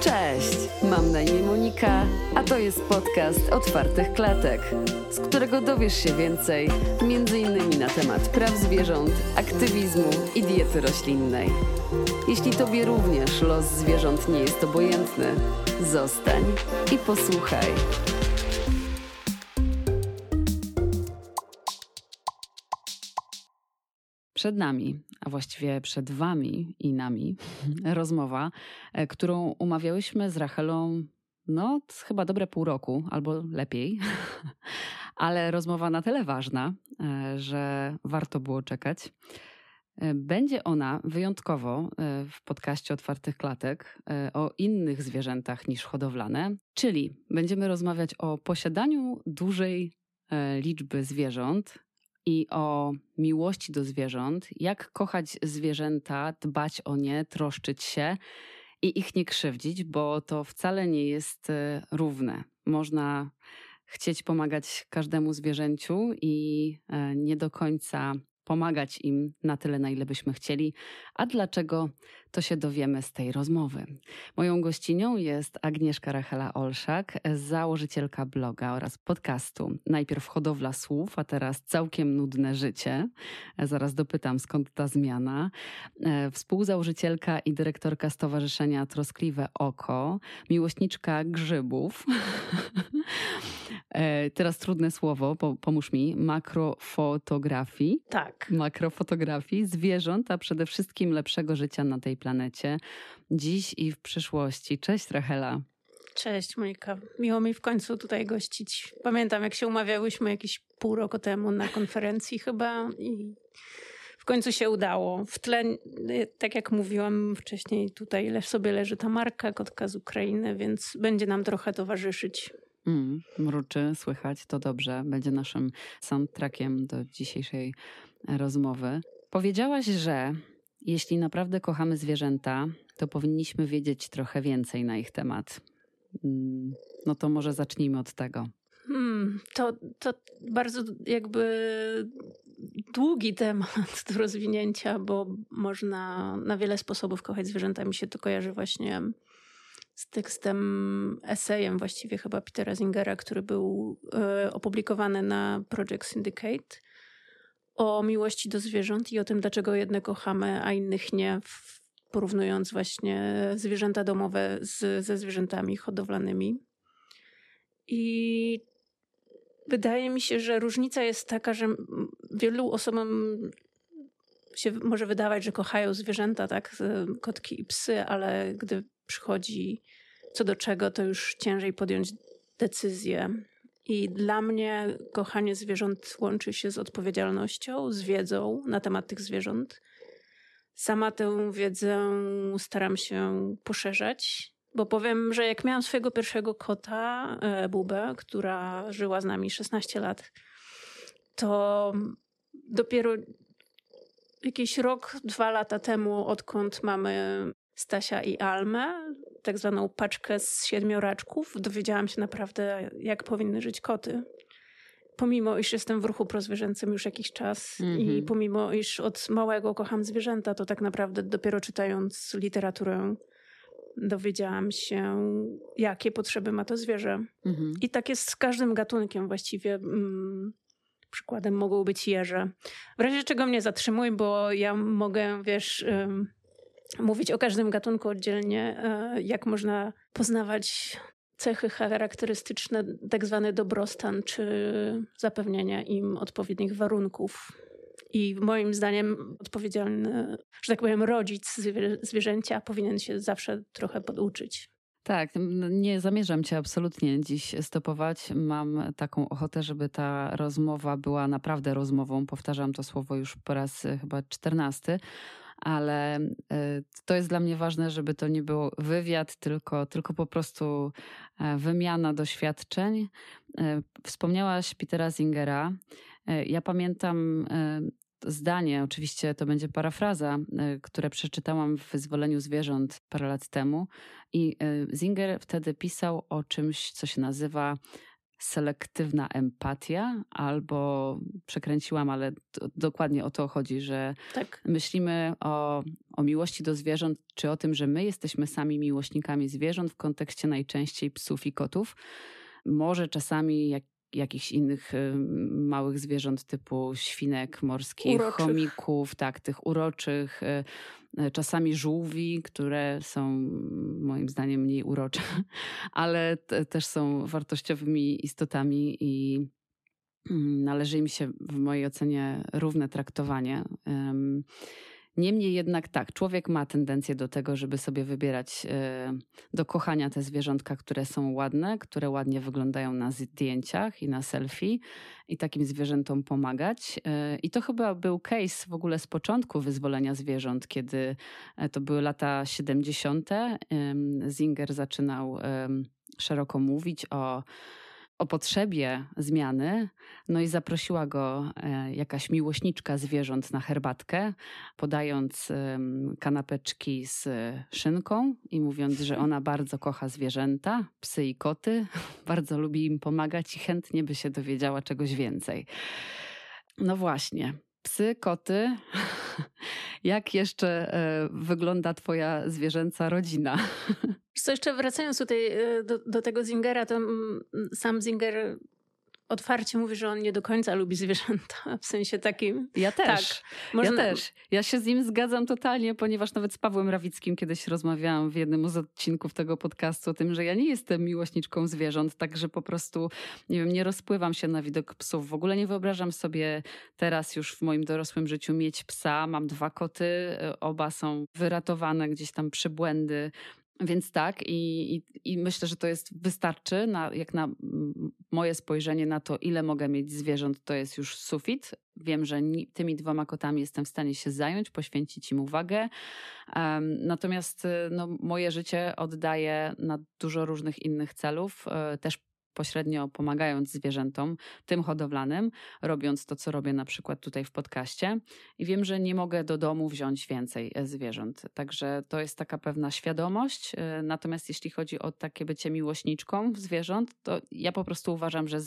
Cześć, mam na imię Monika, a to jest podcast Otwartych Klatek, z którego dowiesz się więcej, innymi na temat praw zwierząt, aktywizmu i diety roślinnej. Jeśli Tobie również los zwierząt nie jest obojętny, zostań i posłuchaj. Przed nami, a właściwie przed Wami i nami, rozmowa, e, którą umawiałyśmy z Rachelą, no, chyba dobre pół roku, albo lepiej, ale rozmowa na tyle ważna, e, że warto było czekać. E, będzie ona wyjątkowo w podcaście Otwartych Klatek o innych zwierzętach niż hodowlane, czyli będziemy rozmawiać o posiadaniu dużej liczby zwierząt, i o miłości do zwierząt, jak kochać zwierzęta, dbać o nie, troszczyć się i ich nie krzywdzić, bo to wcale nie jest e, równe. Można chcieć pomagać każdemu zwierzęciu i e, nie do końca pomagać im na tyle, na ile byśmy chcieli. A dlaczego, to się dowiemy z tej rozmowy. Moją gościnią jest Agnieszka Rachela Olszak, założycielka bloga oraz podcastu. Najpierw hodowla słów, a teraz całkiem nudne życie. Zaraz dopytam, skąd ta zmiana. E, współzałożycielka i dyrektorka Stowarzyszenia Troskliwe Oko, miłośniczka grzybów. E, teraz trudne słowo, pomóż mi. Makrofotografii. Tak. Makrofotografii zwierząt, a przede wszystkim lepszego życia na tej planecie, dziś i w przyszłości. Cześć, Rachela. Cześć, Monika. Miło mi w końcu tutaj gościć. Pamiętam, jak się umawiałyśmy jakieś pół roku temu na konferencji chyba i w końcu się udało. W tle, tak jak mówiłam wcześniej, tutaj sobie leży ta marka, kotka z Ukrainy, więc będzie nam trochę towarzyszyć. Mm, mruczy, słychać, to dobrze. Będzie naszym soundtrackiem do dzisiejszej rozmowy. Powiedziałaś, że jeśli naprawdę kochamy zwierzęta, to powinniśmy wiedzieć trochę więcej na ich temat. Mm, no to może zacznijmy od tego. Hmm, to, to bardzo jakby długi temat do rozwinięcia, bo można na wiele sposobów kochać zwierzęta. Mi się to kojarzy właśnie z tekstem, esejem właściwie chyba Petera Zingera, który był e, opublikowany na Project Syndicate o miłości do zwierząt i o tym, dlaczego jedne kochamy, a innych nie, porównując właśnie zwierzęta domowe z, ze zwierzętami hodowlanymi. I wydaje mi się, że różnica jest taka, że wielu osobom się może wydawać, że kochają zwierzęta, tak, kotki i psy, ale gdy przychodzi co do czego, to już ciężej podjąć decyzję. I dla mnie kochanie zwierząt łączy się z odpowiedzialnością, z wiedzą na temat tych zwierząt. Sama tę wiedzę staram się poszerzać, bo powiem, że jak miałam swojego pierwszego kota, e, Bubę, która żyła z nami 16 lat, to dopiero jakiś rok, dwa lata temu, odkąd mamy Stasia i Almę, tak zwaną paczkę z siedmioraczków, dowiedziałam się naprawdę, jak powinny żyć koty. Pomimo, iż jestem w ruchu prozwierzęcym już jakiś czas mm -hmm. i mhm. pomimo, iż od małego kocham zwierzęta, to tak naprawdę dopiero czytając literaturę dowiedziałam się, jakie potrzeby ma to zwierzę. Mm -hmm. I tak jest z każdym gatunkiem właściwie. Mm, przykładem mogą być jeże. W razie czego mnie zatrzymuj, bo ja mogę, wiesz mówić o każdym gatunku oddzielnie, e, jak można poznawać cechy charakterystyczne, tak zwany dobrostan, czy zapewniania im odpowiednich warunków. I moim zdaniem odpowiedzialny, że tak powiem, rodzic zwierzęcia powinien się zawsze trochę poduczyć. Tak, nie zamierzam cię absolutnie dziś stopować. Mam taką ochotę, żeby ta rozmowa była naprawdę rozmową. Powtarzam to słowo już po raz chyba czternasty ale e, to jest dla mnie ważne, żeby to nie był wywiad, tylko, tylko po prostu e, wymiana doświadczeń. E, wspomniałaś Petera Zingera. Ja pamiętam zdanie, oczywiście to będzie parafraza, które przeczytałam w Wyzwoleniu Zwierząt parę lat temu. I Zinger wtedy pisał o czymś, co się nazywa selektywna empatia, albo przekręciłam, ale dokładnie o to chodzi, że tak. myślimy o, o miłości do zwierząt, czy o tym, że my jesteśmy sami miłośnikami zwierząt w kontekście najczęściej psów i kotów. Może czasami jak, jakichś innych małych zwierząt typu świnek morskich, uroczych. chomików, tak, tych uroczych, y, y, czasami żółwi, które są moim zdaniem mniej urocze, ale te, też są wartościowymi istotami i mm, należy im się w mojej ocenie równe traktowanie. Niemniej jednak tak, człowiek ma tendencję do tego, żeby sobie wybierać e, do kochania te zwierzątka, które są ładne, które ładnie wyglądają na zdjęciach i na selfie i takim zwierzętom pomagać. E, I to chyba był case w ogóle z początku wyzwolenia zwierząt, kiedy e, to były lata 70. Zinger zaczynał szeroko mówić o o potrzebie zmiany, no i zaprosiła go e, jakaś miłośniczka zwierząt na herbatkę, podając kanapeczki z szynką i mówiąc, że ona bardzo kocha zwierzęta, psy i koty, bardzo lubi im pomagać i chętnie by się dowiedziała czegoś więcej. No właśnie, psy, koty. Jak jeszcze e, wygląda Twoja zwierzęca rodzina? Co jeszcze wracając tutaj e, do, do tego Zingera, to sam Zinger otwarcie mówi, że on nie do końca lubi zwierzęta, w sensie takim. Ja też. Tak, można... Ja też. Ja się z nim zgadzam totalnie, ponieważ nawet z Pawłem Rawickim kiedyś rozmawiałam w jednym z odcinków tego podcastu o tym, że ja nie jestem miłośniczką zwierząt, także po prostu, nie wiem, nie rozpływam się na widok psów. W ogóle nie wyobrażam sobie teraz już w moim dorosłym życiu mieć psa. Mam dwa koty, e, oba są wyratowane gdzieś tam przybłędy więc tak, i, i, i, myślę, że to jest wystarczy, na, jak na moje spojrzenie na to, ile mogę mieć zwierząt, to jest już sufit. Wiem, że tymi dwoma kotami jestem w stanie się zająć, poświęcić im uwagę. Um, natomiast no, moje życie oddaję na dużo różnych innych celów, um, też pośrednio pomagając zwierzętom, tym hodowlanym, robiąc to, co robię na przykład tutaj w podcaście. I wiem, że nie mogę do domu wziąć więcej e, zwierząt. Także to jest taka pewna świadomość. E, natomiast jeśli chodzi o takie bycie miłośniczką zwierząt, to ja po prostu uważam, że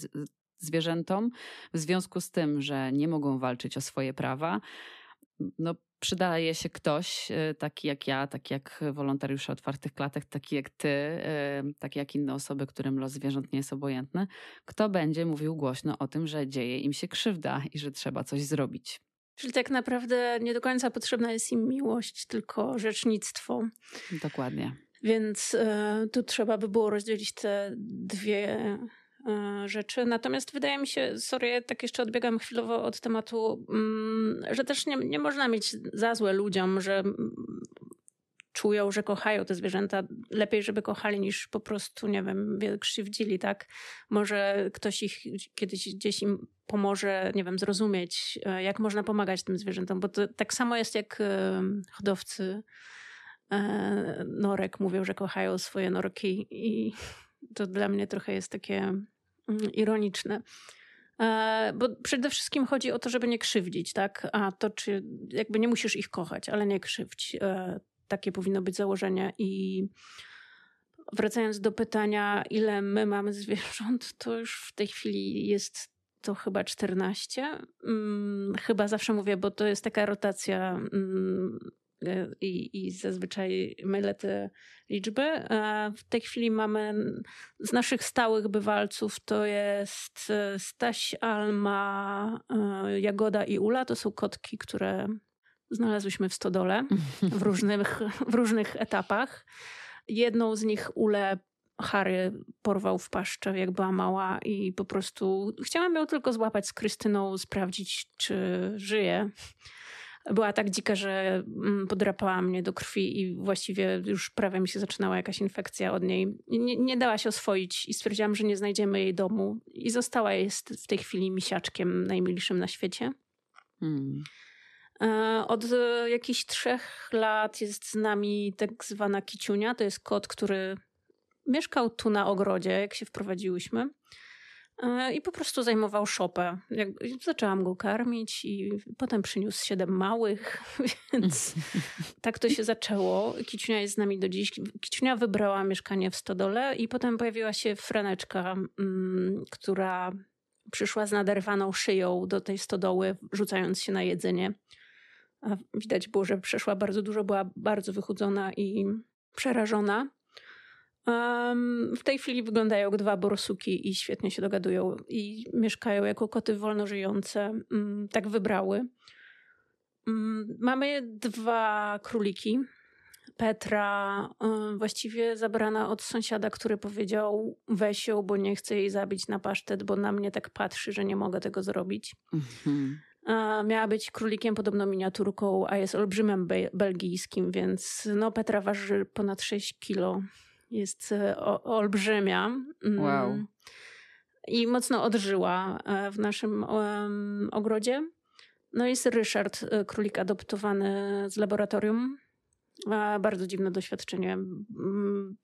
zwierzętom, w związku z tym, że nie mogą walczyć o swoje prawa, no, przydaje się ktoś e, taki jak ja, taki jak wolontariusze otwartych klatek, taki jak ty, e, taki jak inne osoby, którym los zwierząt nie jest obojętny, kto będzie mówił głośno o tym, że dzieje im się krzywda i że trzeba coś zrobić. Czyli tak naprawdę nie do końca potrzebna jest im miłość, tylko rzecznictwo. Dokładnie. Więc y, tu trzeba by było rozdzielić te dwie rzeczy. Natomiast wydaje mi się, sorry, tak jeszcze odbiegam chwilowo od tematu, mm, że też nie, nie można mieć za złe ludziom, że czują, że kochają te zwierzęta. Lepiej, żeby kochali, niż po prostu, nie wiem, krzywdzili, tak? Może ktoś ich kiedyś gdzieś im pomoże, nie wiem, zrozumieć, e, jak można pomagać tym zwierzętom, bo to tak samo jest jak e, hodowcy norek mówią, że kochają swoje norki i to dla mnie trochę jest takie Mm, ironiczne. E, bo przede wszystkim chodzi o to, żeby nie krzywdzić, tak? A to, czy jakby nie musisz ich kochać, ale nie krzywdź. E, takie powinno być założenie. I wracając do pytania, ile my mamy zwierząt, to już w tej chwili jest to chyba 14. Mm, chyba zawsze mówię, bo to jest taka rotacja mm, i, i zazwyczaj mylę te liczby. W tej chwili mamy z naszych stałych bywalców to jest e, Staś, Alma, e, Jagoda i Ula. To są kotki, które znalazłyśmy w stodole w różnych, w różnych etapach. Jedną z nich Ulę Harry porwał w paszczę, jak była mała i po prostu chciałam ją tylko złapać z Krystyną, sprawdzić, czy żyje była tak dzika, że mm, podrapała mnie do krwi i właściwie już prawie mi się zaczynała jakaś infekcja od niej. Nie, nie dała się oswoić i stwierdziłam, że nie znajdziemy jej domu. I została jest w tej chwili misiaczkiem najmilszym na świecie. Hmm. E, od jakichś trzech lat jest z nami tak zwana kiciunia. To jest kot, który mieszkał tu na ogrodzie, jak się wprowadziłyśmy. E, I po prostu zajmował szopę. Zaczęłam go karmić i potem przyniósł siedem małych, więc tak to się zaczęło. Kiciunia jest z nami do dziś. Kiciunia wybrała mieszkanie w Stodole i potem pojawiła się Franeczka, mm, która przyszła z naderwaną szyją do tej stodoły, rzucając się na jedzenie. A widać było, że przeszła bardzo dużo, była bardzo wychudzona i przerażona. Um, w tej chwili wyglądają jak dwa borsuki i świetnie się dogadują i mieszkają jako koty wolno żyjące. Um, tak wybrały. Um, mamy dwa króliki. Petra właściwie zabrana od sąsiada, który powiedział weź ją, bo nie chcę jej zabić na pasztet, bo na mnie tak patrzy, że nie mogę tego zrobić. Mhm. Miała być królikiem podobną miniaturką, a jest olbrzymem be belgijskim, więc no Petra waży ponad 6 kilo jest e, olbrzymia. Mm. Wow. I mocno odżyła e, w naszym ogrodzie. No jest Ryszard, e, królik adoptowany z laboratorium. Bardzo dziwne doświadczenie. Mm,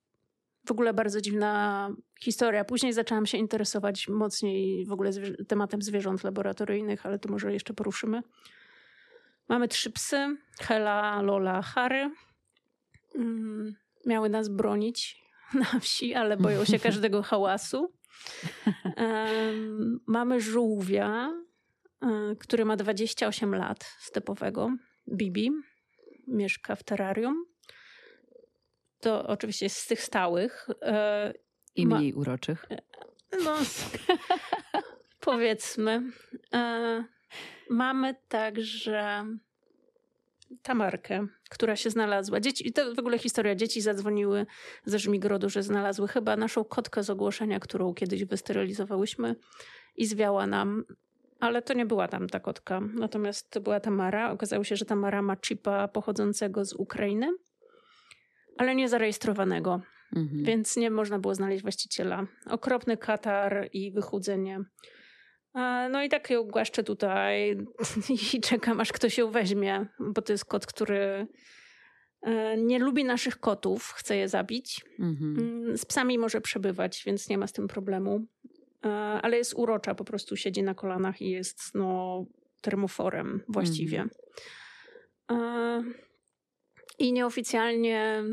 w ogóle bardzo dziwna historia. Później zaczęłam się interesować mocniej w ogóle zwierzę tematem zwierząt laboratoryjnych, ale to może jeszcze poruszymy. Mamy trzy psy: Hela, Lola, Harry. Miały nas bronić na wsi, ale boją się każdego hałasu. Um, mamy żółwia, um, który ma 28 lat, stepowego, Bibi. Mieszka w terrarium. To oczywiście jest z tych stałych. E, I mniej ma, uroczych. No, powiedzmy. E, mamy także Tamarkę, która się znalazła. Dzieci, to w ogóle historia. Dzieci zadzwoniły ze Żmigrodu, że znalazły chyba naszą kotkę z ogłoszenia, którą kiedyś wysterylizowałyśmy i zwiała nam. Ale to nie była tam ta kotka. Natomiast to była Tamara. Okazało się, że Tamara ma chipa pochodzącego z Ukrainy, ale nie zarejestrowanego. Mhm. Więc nie można było znaleźć właściciela. Okropny katar i wychudzenie. No i tak ją głaszczę tutaj i czekam, aż ktoś ją weźmie, bo to jest kot, który e, nie lubi naszych kotów, chce je zabić. Mhm. Mm, z psami może przebywać, więc nie ma z tym problemu. E, ale jest urocza, po prostu siedzi na kolanach i jest no, termoforem właściwie. Mhm. I nieoficjalnie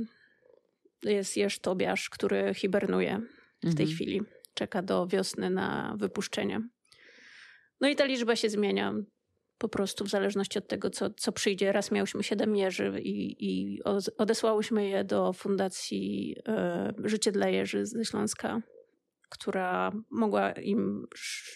jest Jerz Tobiasz, który hibernuje w tej mhm. chwili. Czeka do wiosny na wypuszczenie. No i ta liczba się zmienia po prostu w zależności od tego, co, co przyjdzie. Raz miałyśmy siedem jeży i, i odesłałyśmy je do Fundacji e, Życie dla Jeży ze Śląska, która mogła im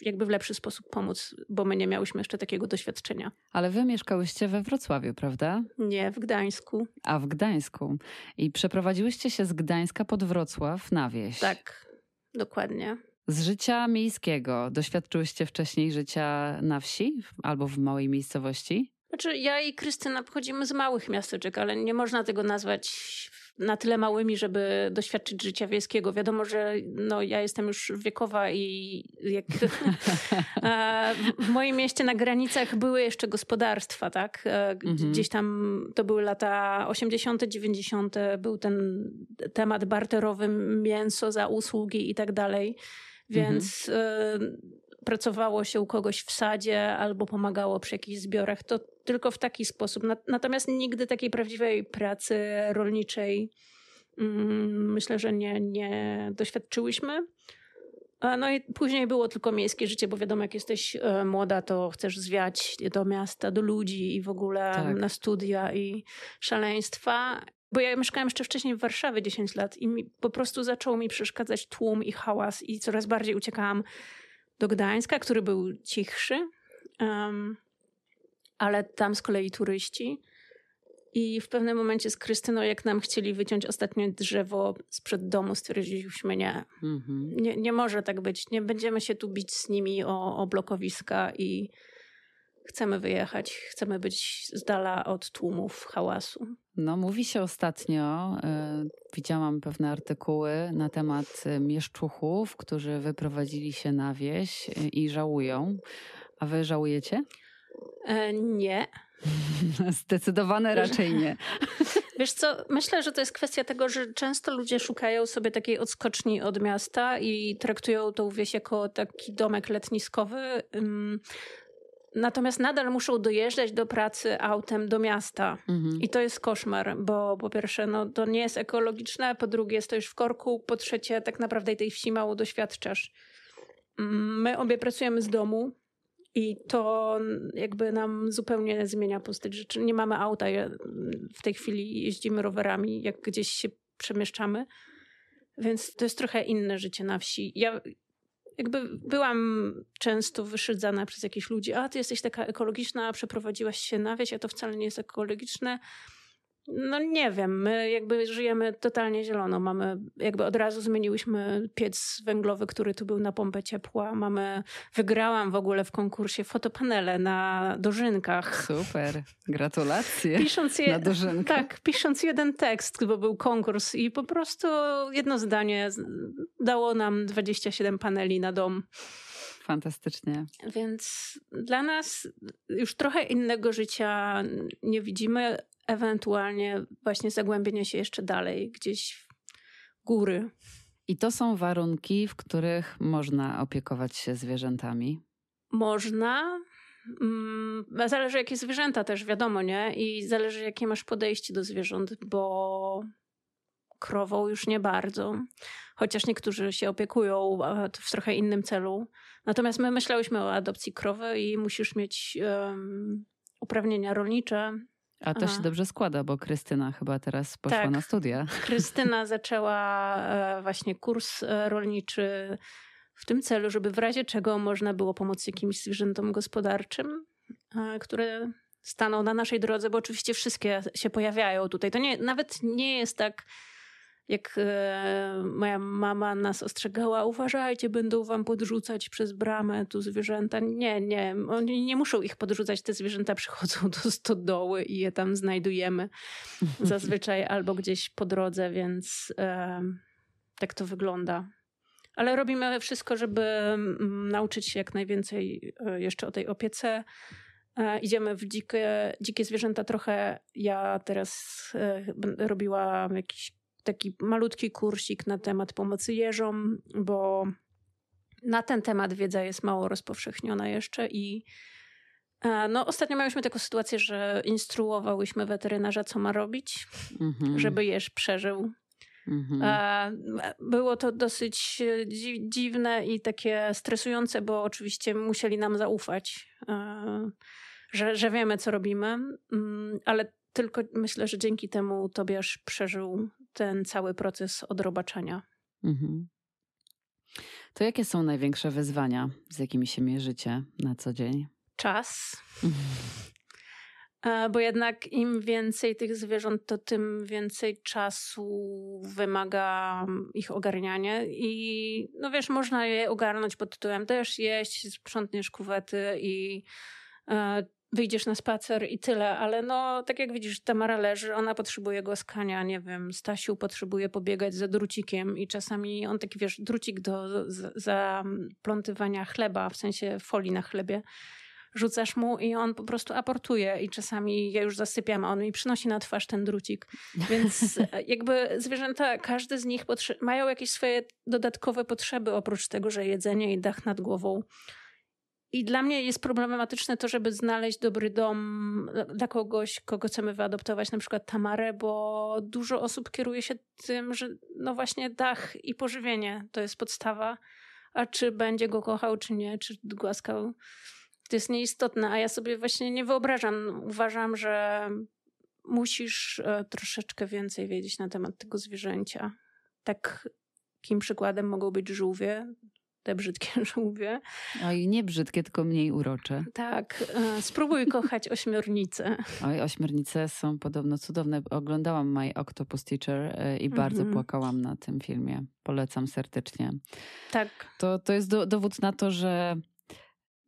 jakby w lepszy sposób pomóc, bo my nie miałyśmy jeszcze takiego doświadczenia. Ale wy mieszkałyście we Wrocławiu, prawda? Nie, w Gdańsku. A w Gdańsku. I przeprowadziłyście się z Gdańska pod Wrocław na wieś. Tak, dokładnie. Z życia miejskiego doświadczyłyście wcześniej życia na wsi albo w małej miejscowości? Znaczy, ja i Krystyna pochodzimy z małych miasteczek, ale nie można tego nazwać na tyle małymi, żeby doświadczyć życia wiejskiego. Wiadomo, że no, ja jestem już wiekowa i jak w moim mieście na granicach były jeszcze gospodarstwa, tak? E, mhm. Gdzieś tam to były lata 80., 90., był ten temat barterowy, mięso za usługi i tak dalej. Więc mhm. pracowało się u kogoś w sadzie albo pomagało przy jakichś zbiorach. To tylko w taki sposób. Natomiast nigdy takiej prawdziwej pracy rolniczej mm, myślę, że nie, nie doświadczyłyśmy. No i później było tylko miejskie życie, bo wiadomo, jak jesteś e, młoda, to chcesz zwiać do miasta, do ludzi i w ogóle tak. na studia i szaleństwa. Bo ja mieszkałam jeszcze wcześniej w Warszawie 10 lat i mi, po prostu zaczął mi przeszkadzać tłum i hałas i coraz bardziej uciekałam do Gdańska, który był cichszy, um, ale tam z kolei turyści. I w pewnym momencie z Krystyną, jak nam chcieli wyciąć ostatnie drzewo sprzed domu, stwierdziliśmy nie, mm-hmm. nie, nie może tak być. Nie będziemy się tu bić z nimi o, o blokowiska i chcemy wyjechać, chcemy być z dala od tłumów, hałasu. No, mówi się ostatnio, y, widziałam pewne artykuły na temat e, mieszczuchów, którzy wyprowadzili się na wieś y, i żałują. A wy żałujecie? E, nie. Zdecydowane raczej nie. Wiesz co, myślę, że to jest kwestia tego, że często ludzie szukają sobie takiej odskoczni od miasta i traktują tą wieś jako taki domek letniskowy. Natomiast nadal muszą dojeżdżać do pracy autem do miasta. Mhm. I to jest koszmar, bo po pierwsze, no, to nie jest ekologiczne, po drugie, stoisz w korku, po trzecie, tak naprawdę tej wsi mało doświadczasz. My obie pracujemy z domu i to jakby nam zupełnie zmienia postać rzeczy. Nie mamy auta, w tej chwili jeździmy rowerami, jak gdzieś się przemieszczamy. Więc to jest trochę inne życie na wsi. Ja jakby byłam często wyszydzana przez jakichś ludzi, a ty jesteś taka ekologiczna, przeprowadziłaś się na wieś, a to wcale nie jest ekologiczne. No nie wiem, my jakby żyjemy totalnie zielono. Mamy, jakby od razu zmieniłyśmy piec węglowy, który tu był na pompę ciepła. Mamy, wygrałam w ogóle w konkursie fotopanele na dożynkach. Super, gratulacje pisząc je, na dożynkach. Tak, pisząc jeden tekst, bo był konkurs i po prostu jedno zdanie dało nam 27 paneli na dom. Fantastycznie. Więc dla nas już trochę innego życia nie widzimy ewentualnie właśnie zagłębienie się jeszcze dalej, gdzieś w góry. I to są warunki, w których można opiekować się zwierzętami? Można. Mm, zależy, jakie zwierzęta też, wiadomo, nie? I zależy, jakie masz podejście do zwierząt, bo krową już nie bardzo. Chociaż niektórzy się opiekują w trochę innym celu. Natomiast my myślałyśmy o adopcji krowy i musisz mieć um, uprawnienia rolnicze, a to Aha. się dobrze składa, bo Krystyna chyba teraz poszła tak. na studia. Krystyna zaczęła e, właśnie kurs e, rolniczy w tym celu, żeby w razie czego można było pomóc jakimś zwierzętom gospodarczym, e, które staną na naszej drodze, bo oczywiście wszystkie się pojawiają tutaj. To nie, nawet nie jest tak jak e, moja mama nas ostrzegała, uważajcie, będą wam podrzucać przez bramę tu zwierzęta. Nie, nie, oni nie muszą ich podrzucać, te zwierzęta przychodzą do stodoły i je tam znajdujemy zazwyczaj albo gdzieś po drodze, więc e, tak to wygląda. Ale robimy wszystko, żeby mm, nauczyć się jak najwięcej e, jeszcze o tej opiece. E, idziemy w dzikie, dzikie zwierzęta trochę. Ja teraz robiłam jakiś taki malutki kursik na temat pomocy jeżom, bo na ten temat wiedza jest mało rozpowszechniona jeszcze i e, no, ostatnio miałyśmy taką sytuację, że instruowałyśmy weterynarza, co ma robić, mm-hmm. żeby jeż przeżył. Mm-hmm. Było to dosyć dziwne i takie stresujące, bo oczywiście musieli nam zaufać, e, że, że wiemy, co robimy, mm, ale tylko myślę, że dzięki temu Tobiasz przeżył ten cały proces odrobaczania. Mhm. To jakie są największe wyzwania, z jakimi się mierzycie na co dzień? Czas. Mhm. Bo jednak im więcej tych zwierząt, to tym więcej czasu wymaga ich ogarnianie. I no wiesz, można je ogarnąć pod tytułem też jeść, sprzątniesz kuwety i e, wyjdziesz na spacer i tyle, ale no, tak jak widzisz, Tamara leży, ona potrzebuje głaskania, nie wiem, Stasiu potrzebuje pobiegać za drucikiem i czasami on taki, wiesz, drucik do zaplątywania chleba, w sensie folii na chlebie, rzucasz mu i on po prostu aportuje i czasami ja już zasypiam, a on mi przynosi na twarz ten drucik. Więc jakby zwierzęta, każdy z nich mają jakieś swoje dodatkowe potrzeby, oprócz tego, że jedzenie i dach nad głową. I dla mnie jest problematyczne to, żeby znaleźć dobry dom dla kogoś, kogo chcemy wyadoptować, na przykład Tamarę, bo dużo osób kieruje się tym, że no właśnie dach i pożywienie to jest podstawa, a czy będzie go kochał, czy nie, czy głaskał, to jest nieistotne. A ja sobie właśnie nie wyobrażam. Uważam, że musisz e, troszeczkę więcej wiedzieć na temat tego zwierzęcia. Takim przykładem mogą być żółwie, te brzydkie żółwie. Oj, nie brzydkie, tylko mniej urocze. Tak. E, spróbuj kochać ośmiornice. Oj, ośmiornice są podobno cudowne. Oglądałam My Octopus Teacher e, i bardzo -hmm. płakałam na tym filmie. Polecam serdecznie. Tak. To, to jest do, dowód na to, że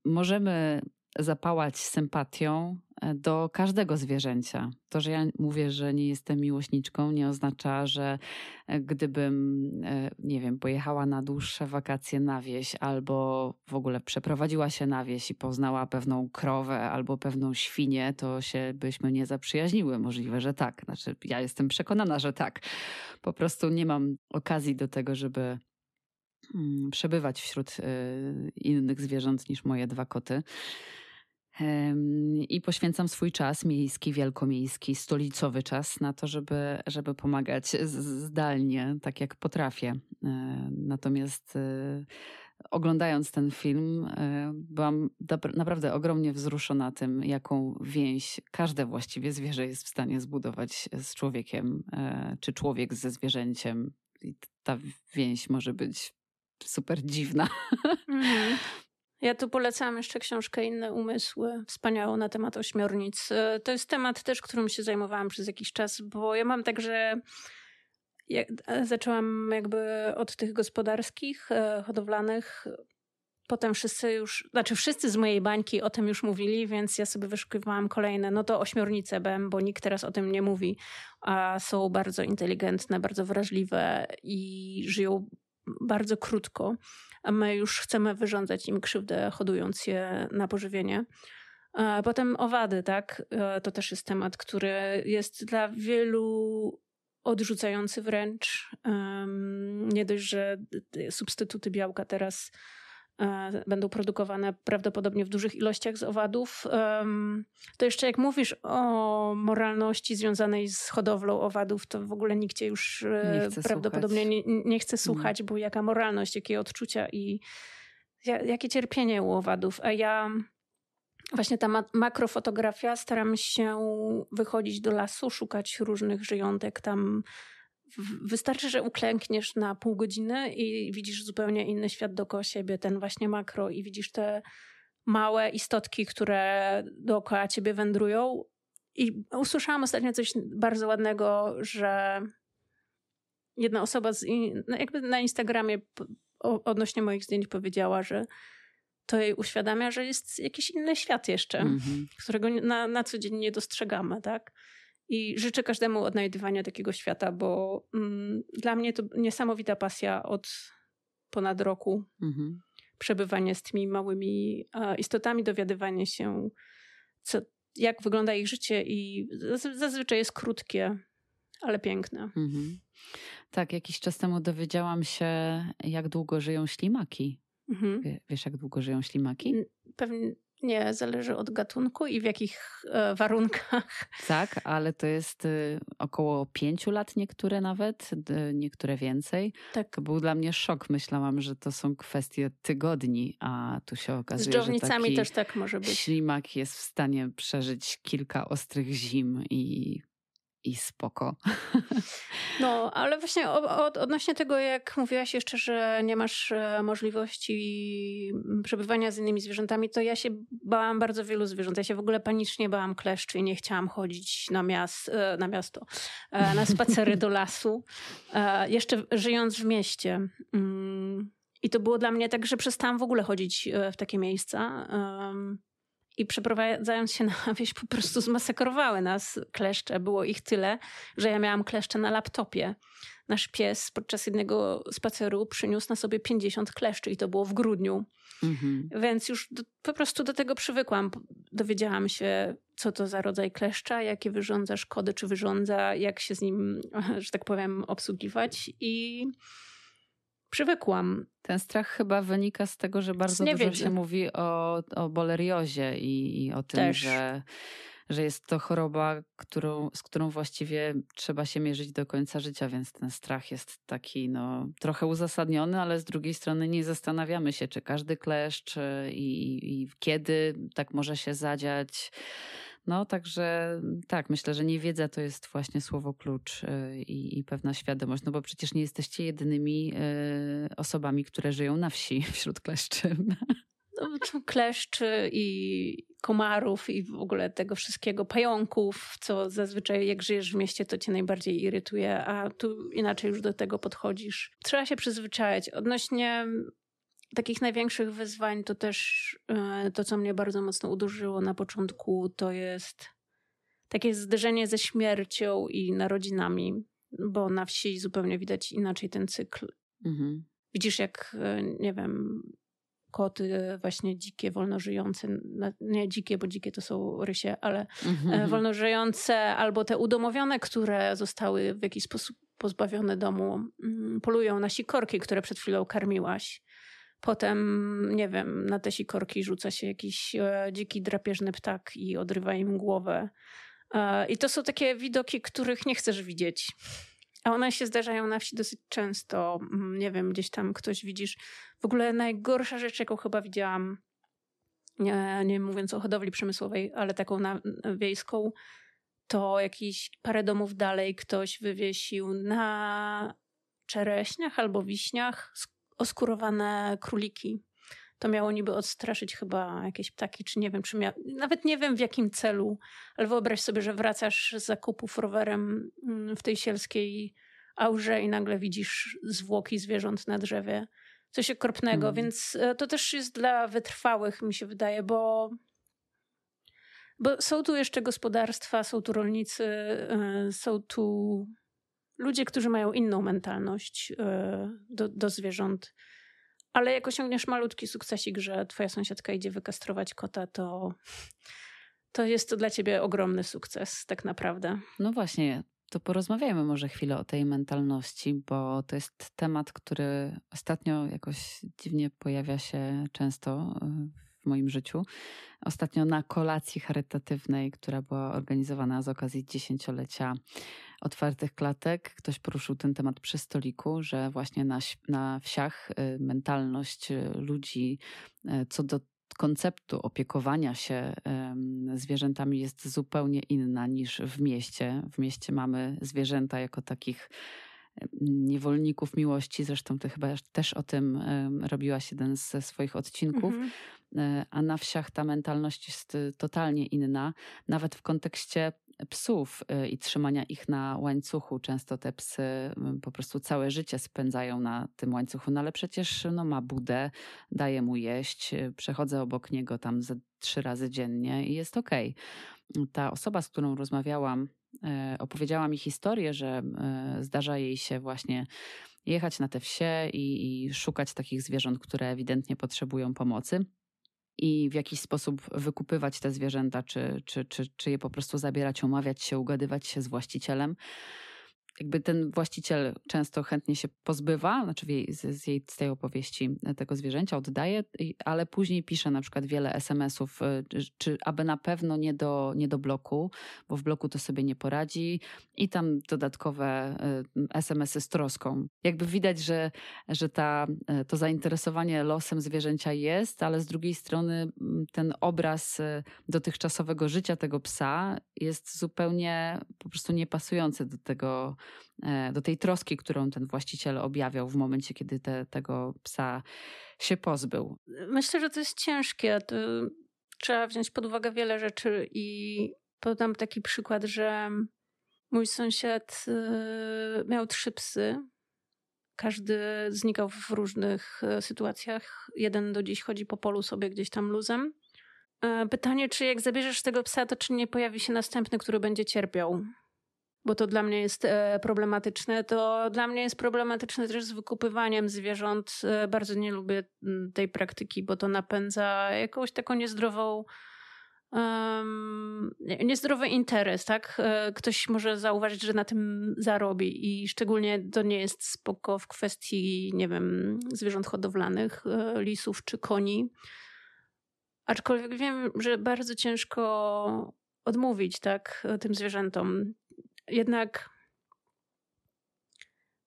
możemy zapałać sympatią do każdego zwierzęcia. To, że ja mówię, że nie jestem miłośniczką, nie oznacza, że e, gdybym, e, nie wiem, pojechała na dłuższe wakacje na wieś albo w ogóle przeprowadziła się na wieś i poznała pewną krowę albo pewną świnię, to się byśmy nie zaprzyjaźniły. Możliwe, że tak. Znaczy, ja jestem przekonana, że tak. Po prostu nie mam okazji do tego, żeby mm, przebywać wśród innych zwierząt niż moje dwa koty. I poświęcam swój czas miejski, wielkomiejski, stolicowy czas na to, żeby, żeby pomagać zdalnie, tak jak potrafię. E, natomiast e, oglądając ten film, e, byłam naprawdę ogromnie wzruszona tym, jaką więź każde właściwie zwierzę jest w stanie zbudować z człowiekiem, czy człowiek ze zwierzęciem. I ta więź może być super dziwna. Mm. Ja tu polecam jeszcze książkę Inne Umysły, wspaniałą na temat ośmiornic. E, to jest temat też, którym się zajmowałam przez jakiś czas, bo ja mam tak, że ja e, zaczęłam jakby od tych gospodarskich, e, hodowlanych. Potem wszyscy już, znaczy wszyscy z mojej bańki o tym już mówili, więc ja sobie wyszukiwałam kolejne. No to ośmiornice BEM, bo nikt teraz o tym nie mówi, a są bardzo inteligentne, bardzo wrażliwe i żyją bardzo krótko a my już chcemy wyrządzać im krzywdę, hodując je na pożywienie. Potem owady, tak? E, to też jest temat, który jest dla wielu odrzucający wręcz. Nie dość, że substytuty białka teraz będą produkowane prawdopodobnie w dużych ilościach z owadów. To jeszcze jak mówisz o moralności związanej z hodowlą owadów, to w ogóle nikt cię już e, nie prawdopodobnie nie, nie, chce słuchać, bo jaka moralność, jakie odczucia i jakie cierpienie u owadów. A ja właśnie ta makrofotografia staram się wychodzić do lasu, szukać różnych żyjątek tam Wystarczy, że uklękniesz na pół godziny i widzisz zupełnie inny świat dookoła siebie, ten właśnie makro, i widzisz te małe istotki, które dookoła ciebie wędrują. I usłyszałam ostatnio coś bardzo ładnego, że jedna osoba z, no jakby na Instagramie odnośnie moich zdjęć powiedziała, że to jej uświadamia, że jest jakiś inny świat jeszcze, mm -hmm. którego na, na co dzień nie dostrzegamy, tak? I życzę każdemu odnajdywania takiego świata, bo mm, dla mnie to niesamowita pasja od ponad roku. Mhm. Przebywanie z tymi małymi istotami, dowiadywanie się, co, jak wygląda ich życie, i zazwyczaj jest krótkie, ale piękne. Mhm. Tak, jakiś czas temu dowiedziałam się, jak długo żyją ślimaki. Mhm. Wiesz, jak długo żyją ślimaki? Pewnie nie, zależy od gatunku i w jakich e, warunkach. Tak, ale to jest y, około pięciu lat niektóre nawet, niektóre więcej. Tak. To był dla mnie szok. Myślałam, że to są kwestie tygodni, a tu się okazuje, Z dżownicami że też tak może być. Ślimak jest w stanie przeżyć kilka ostrych zim i i spoko. No, ale właśnie od, odnośnie tego, jak mówiłaś jeszcze, że nie masz e, możliwości przebywania z innymi zwierzętami, to ja się bałam bardzo wielu zwierząt. Ja się w ogóle panicznie bałam kleszczy i nie chciałam chodzić na, e, na miasto, e, na spacery do lasu, jeszcze żyjąc w mieście. Mm, I to było dla mnie tak, że przestałam w ogóle chodzić w takie miejsca i przeprowadzając się na wieś po prostu zmasakrowały nas kleszcze. Było ich tyle, że ja miałam kleszcze na laptopie. Nasz pies podczas jednego spaceru przyniósł na sobie 50 kleszczy i to było w grudniu. Mhm. Więc już do, po prostu do tego przywykłam. Dowiedziałam się, co to za rodzaj kleszcza, jakie wyrządza szkody, czy wyrządza, jak się z nim, że tak powiem, obsługiwać i przywykłam. Ten strach chyba wynika z tego, że bardzo dużo się mówi o, o boleriozie i, i o tym, Też. że że jest to choroba, którą, z którą właściwie trzeba się mierzyć do końca życia, więc ten strach jest taki no, trochę uzasadniony, ale z drugiej strony nie zastanawiamy się, czy każdy kleszcz i, i kiedy tak może się zadziać. No, także tak, myślę, że niewiedza to jest właśnie słowo klucz y, i, i pewna świadomość, no bo przecież nie jesteście jedynymi y, osobami, które żyją na wsi wśród kleszczy. No, kleszczy i komarów i w ogóle tego wszystkiego, pająków, co zazwyczaj jak żyjesz w mieście, to cię najbardziej irytuje, a tu inaczej już do tego podchodzisz. Trzeba się przyzwyczaić. Odnośnie takich największych wyzwań to też e, to, co mnie bardzo mocno uderzyło na początku, to jest takie zderzenie ze śmiercią i narodzinami, bo na wsi zupełnie widać inaczej ten cykl. Mhm. Widzisz, jak, e, nie wiem, koty właśnie dzikie, wolno żyjące, nie dzikie, bo dzikie to są rysie, ale mm-hmm. wolnożyjące albo te udomowione, które zostały w jakiś sposób pozbawione domu, mm, polują na sikorki, które przed chwilą karmiłaś. Potem, nie wiem, na te sikorki rzuca się jakiś e, dziki, drapieżny ptak i odrywa im głowę. E, I to są takie widoki, których nie chcesz widzieć. A one się zdarzają na wsi dosyć często. Mm, nie wiem, gdzieś tam ktoś widzisz. W ogóle najgorsza rzecz, jaką chyba widziałam, nie, nie mówiąc o hodowli przemysłowej, ale taką na, wiejską, to jakieś parę domów dalej ktoś wywiesił na czereśniach albo wiśniach oskurowane króliki. To miało niby odstraszyć chyba jakieś ptaki, czy nie wiem, czy mia... nawet nie wiem w jakim celu, ale wyobraź sobie, że wracasz z zakupów rowerem mm, w tej sielskiej aurze i nagle widzisz zwłoki zwierząt na drzewie. Coś okropnego, hmm. więc e, to też jest dla wytrwałych, mi się wydaje, bo bo są tu jeszcze gospodarstwa, są tu rolnicy, e, są tu ludzie, którzy mają inną mentalność e, do, do zwierząt. Ale jak osiągniesz malutki sukcesik, że twoja sąsiadka idzie wykastrować kota, to, to jest to dla ciebie ogromny sukces, tak naprawdę. No właśnie, to porozmawiajmy może chwilę o tej mentalności, bo to jest temat, który ostatnio jakoś dziwnie pojawia się często e, w moim życiu. Ostatnio na kolacji charytatywnej, która była organizowana z okazji dziesięciolecia otwartych klatek, ktoś poruszył ten temat przy stoliku, że właśnie na, na wsiach y, mentalność y, ludzi y, co do konceptu opiekowania się zwierzętami jest zupełnie inna niż w mieście. W mieście mamy zwierzęta jako takich niewolników miłości. Zresztą ty chyba też o tym robiłaś jeden ze swoich odcinków. Mhm. E, a na wsiach ta mentalność jest totalnie inna, nawet w kontekście psów y, i trzymania ich na łańcuchu. Często te psy po prostu całe życie spędzają na tym łańcuchu, no ale przecież no, ma budę, daje mu jeść, y, przechodzę obok niego tam ze trzy razy dziennie i jest okej. Okay. Ta osoba, z którą rozmawiałam, opowiedziała mi historię, że zdarza jej się właśnie jechać na te wsie i, i szukać takich zwierząt, które ewidentnie potrzebują pomocy i w jakiś sposób wykupywać te zwierzęta, czy, czy, czy, czy je po prostu zabierać, umawiać się, ugadywać się z właścicielem jakby ten właściciel często chętnie się pozbywa, znaczy z, jej, z tej opowieści e, tego zwierzęcia oddaje, ale później pisze na przykład wiele SMS-ów, e, czy aby na pewno nie do, nie do bloku, bo w bloku to sobie nie poradzi i tam dodatkowe e, SMS-y z troską. Jakby widać, że, że ta, to zainteresowanie losem zwierzęcia jest, ale z drugiej strony ten obraz dotychczasowego życia tego psa jest zupełnie po prostu niepasujący do tego do tej troski, którą ten właściciel objawiał w momencie, kiedy te, tego psa się pozbył. Myślę, że to jest ciężkie. To trzeba wziąć pod uwagę wiele rzeczy i podam taki przykład, że mój sąsiad e, miał trzy psy. Każdy znikał w różnych e, sytuacjach. Jeden do dziś chodzi po polu sobie gdzieś tam luzem. Pytanie, czy jak zabierzesz tego psa, to czy nie pojawi się następny, który będzie cierpiał? Bo to dla mnie jest e, problematyczne. To dla mnie jest problematyczne też z wykupywaniem zwierząt. E, bardzo nie lubię tej praktyki, bo to napędza jakąś taką niezdrową. Um, niezdrowy interes, tak? E, ktoś może zauważyć, że na tym zarobi i szczególnie to nie jest spoko w kwestii, nie wiem, zwierząt hodowlanych, lisów czy koni. Aczkolwiek wiem, że bardzo ciężko odmówić, tak, tym zwierzętom. Jednak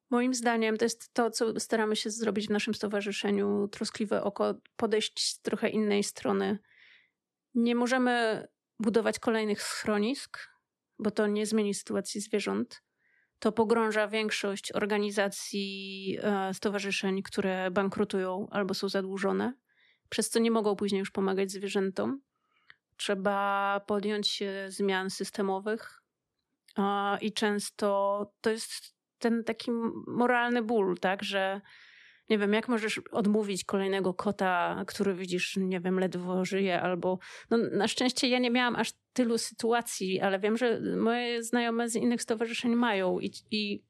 moim zdaniem to jest to, co staramy się zrobić w naszym stowarzyszeniu Troskliwe Oko, podejść z trochę innej strony. Nie możemy budować kolejnych schronisk, bo to nie zmieni sytuacji zwierząt. To pogrąża większość organizacji, e, stowarzyszeń, które bankrutują albo są zadłużone, przez co nie mogą później już pomagać zwierzętom. Trzeba podjąć się zmian systemowych, i często to jest ten taki moralny ból, tak, że Nie wiem, jak możesz odmówić kolejnego kota, który widzisz, nie wiem, ledwo żyje, albo. No, na szczęście ja nie miałam aż tylu sytuacji, ale wiem, że moje znajome z innych stowarzyszeń mają i, i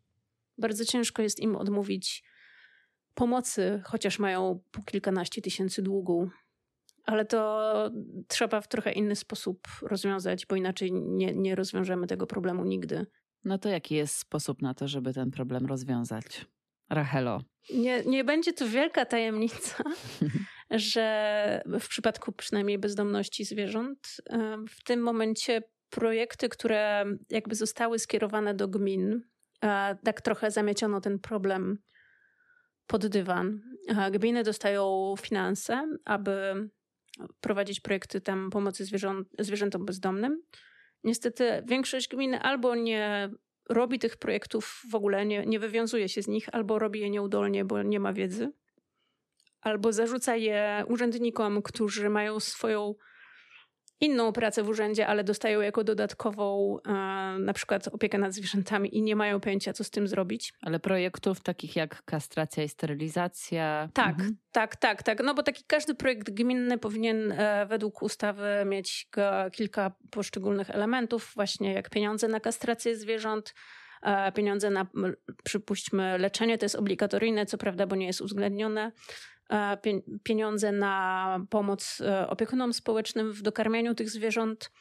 bardzo ciężko jest im odmówić pomocy, chociaż mają po kilkanaście tysięcy długu. Ale to trzeba w trochę inny sposób rozwiązać, bo inaczej nie, nie rozwiążemy tego problemu nigdy. No to jaki jest sposób na to, żeby ten problem rozwiązać? Rachelo. Nie, nie będzie to wielka tajemnica, że w przypadku przynajmniej bezdomności zwierząt, w tym momencie projekty, które jakby zostały skierowane do gmin, tak trochę zamieciono ten problem pod dywan. Gminy dostają finanse, aby prowadzić projekty tam pomocy zwierząt, zwierzętom bezdomnym. Niestety większość gmin albo nie robi tych projektów w ogóle, nie, nie wywiązuje się z nich, albo robi je nieudolnie, bo nie ma wiedzy, albo zarzuca je urzędnikom, którzy mają swoją inną pracę w urzędzie, ale dostają jako dodatkową e, na przykład opiekę nad zwierzętami i nie mają pojęcia, co z tym zrobić. Ale projektów takich jak kastracja i sterylizacja. Tak, mhm. tak, tak, tak. No bo taki każdy projekt gminny powinien e, według ustawy mieć kilka poszczególnych elementów, właśnie jak pieniądze na kastrację zwierząt, e, pieniądze na, przypuśćmy, leczenie, to jest obligatoryjne, co prawda, bo nie jest uwzględnione. E, pieniądze na pomoc e, opiekunom społecznym w dokarmianiu tych zwierząt.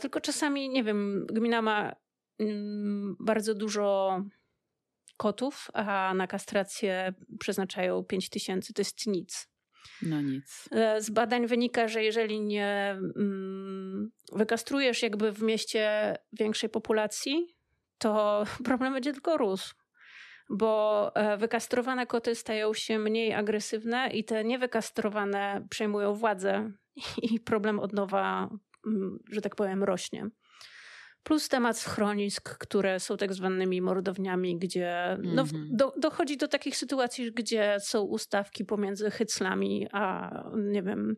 Tylko czasami, nie wiem, gmina ma mm, bardzo dużo kotów, a na kastrację przeznaczają 5 tysięcy. To jest nic. No nic. E, z badań wynika, że jeżeli nie mm, wykastrujesz jakby w mieście większej populacji, to problem będzie tylko rósł bo e, wykastrowane koty stają się mniej agresywne i te niewykastrowane przejmują władzę i problem od nowa, mm, że tak powiem, rośnie. Plus temat schronisk, które są tak zwanymi mordowniami, gdzie no, mm-hmm. do, dochodzi do takich sytuacji, gdzie są ustawki pomiędzy hyclami a, nie wiem,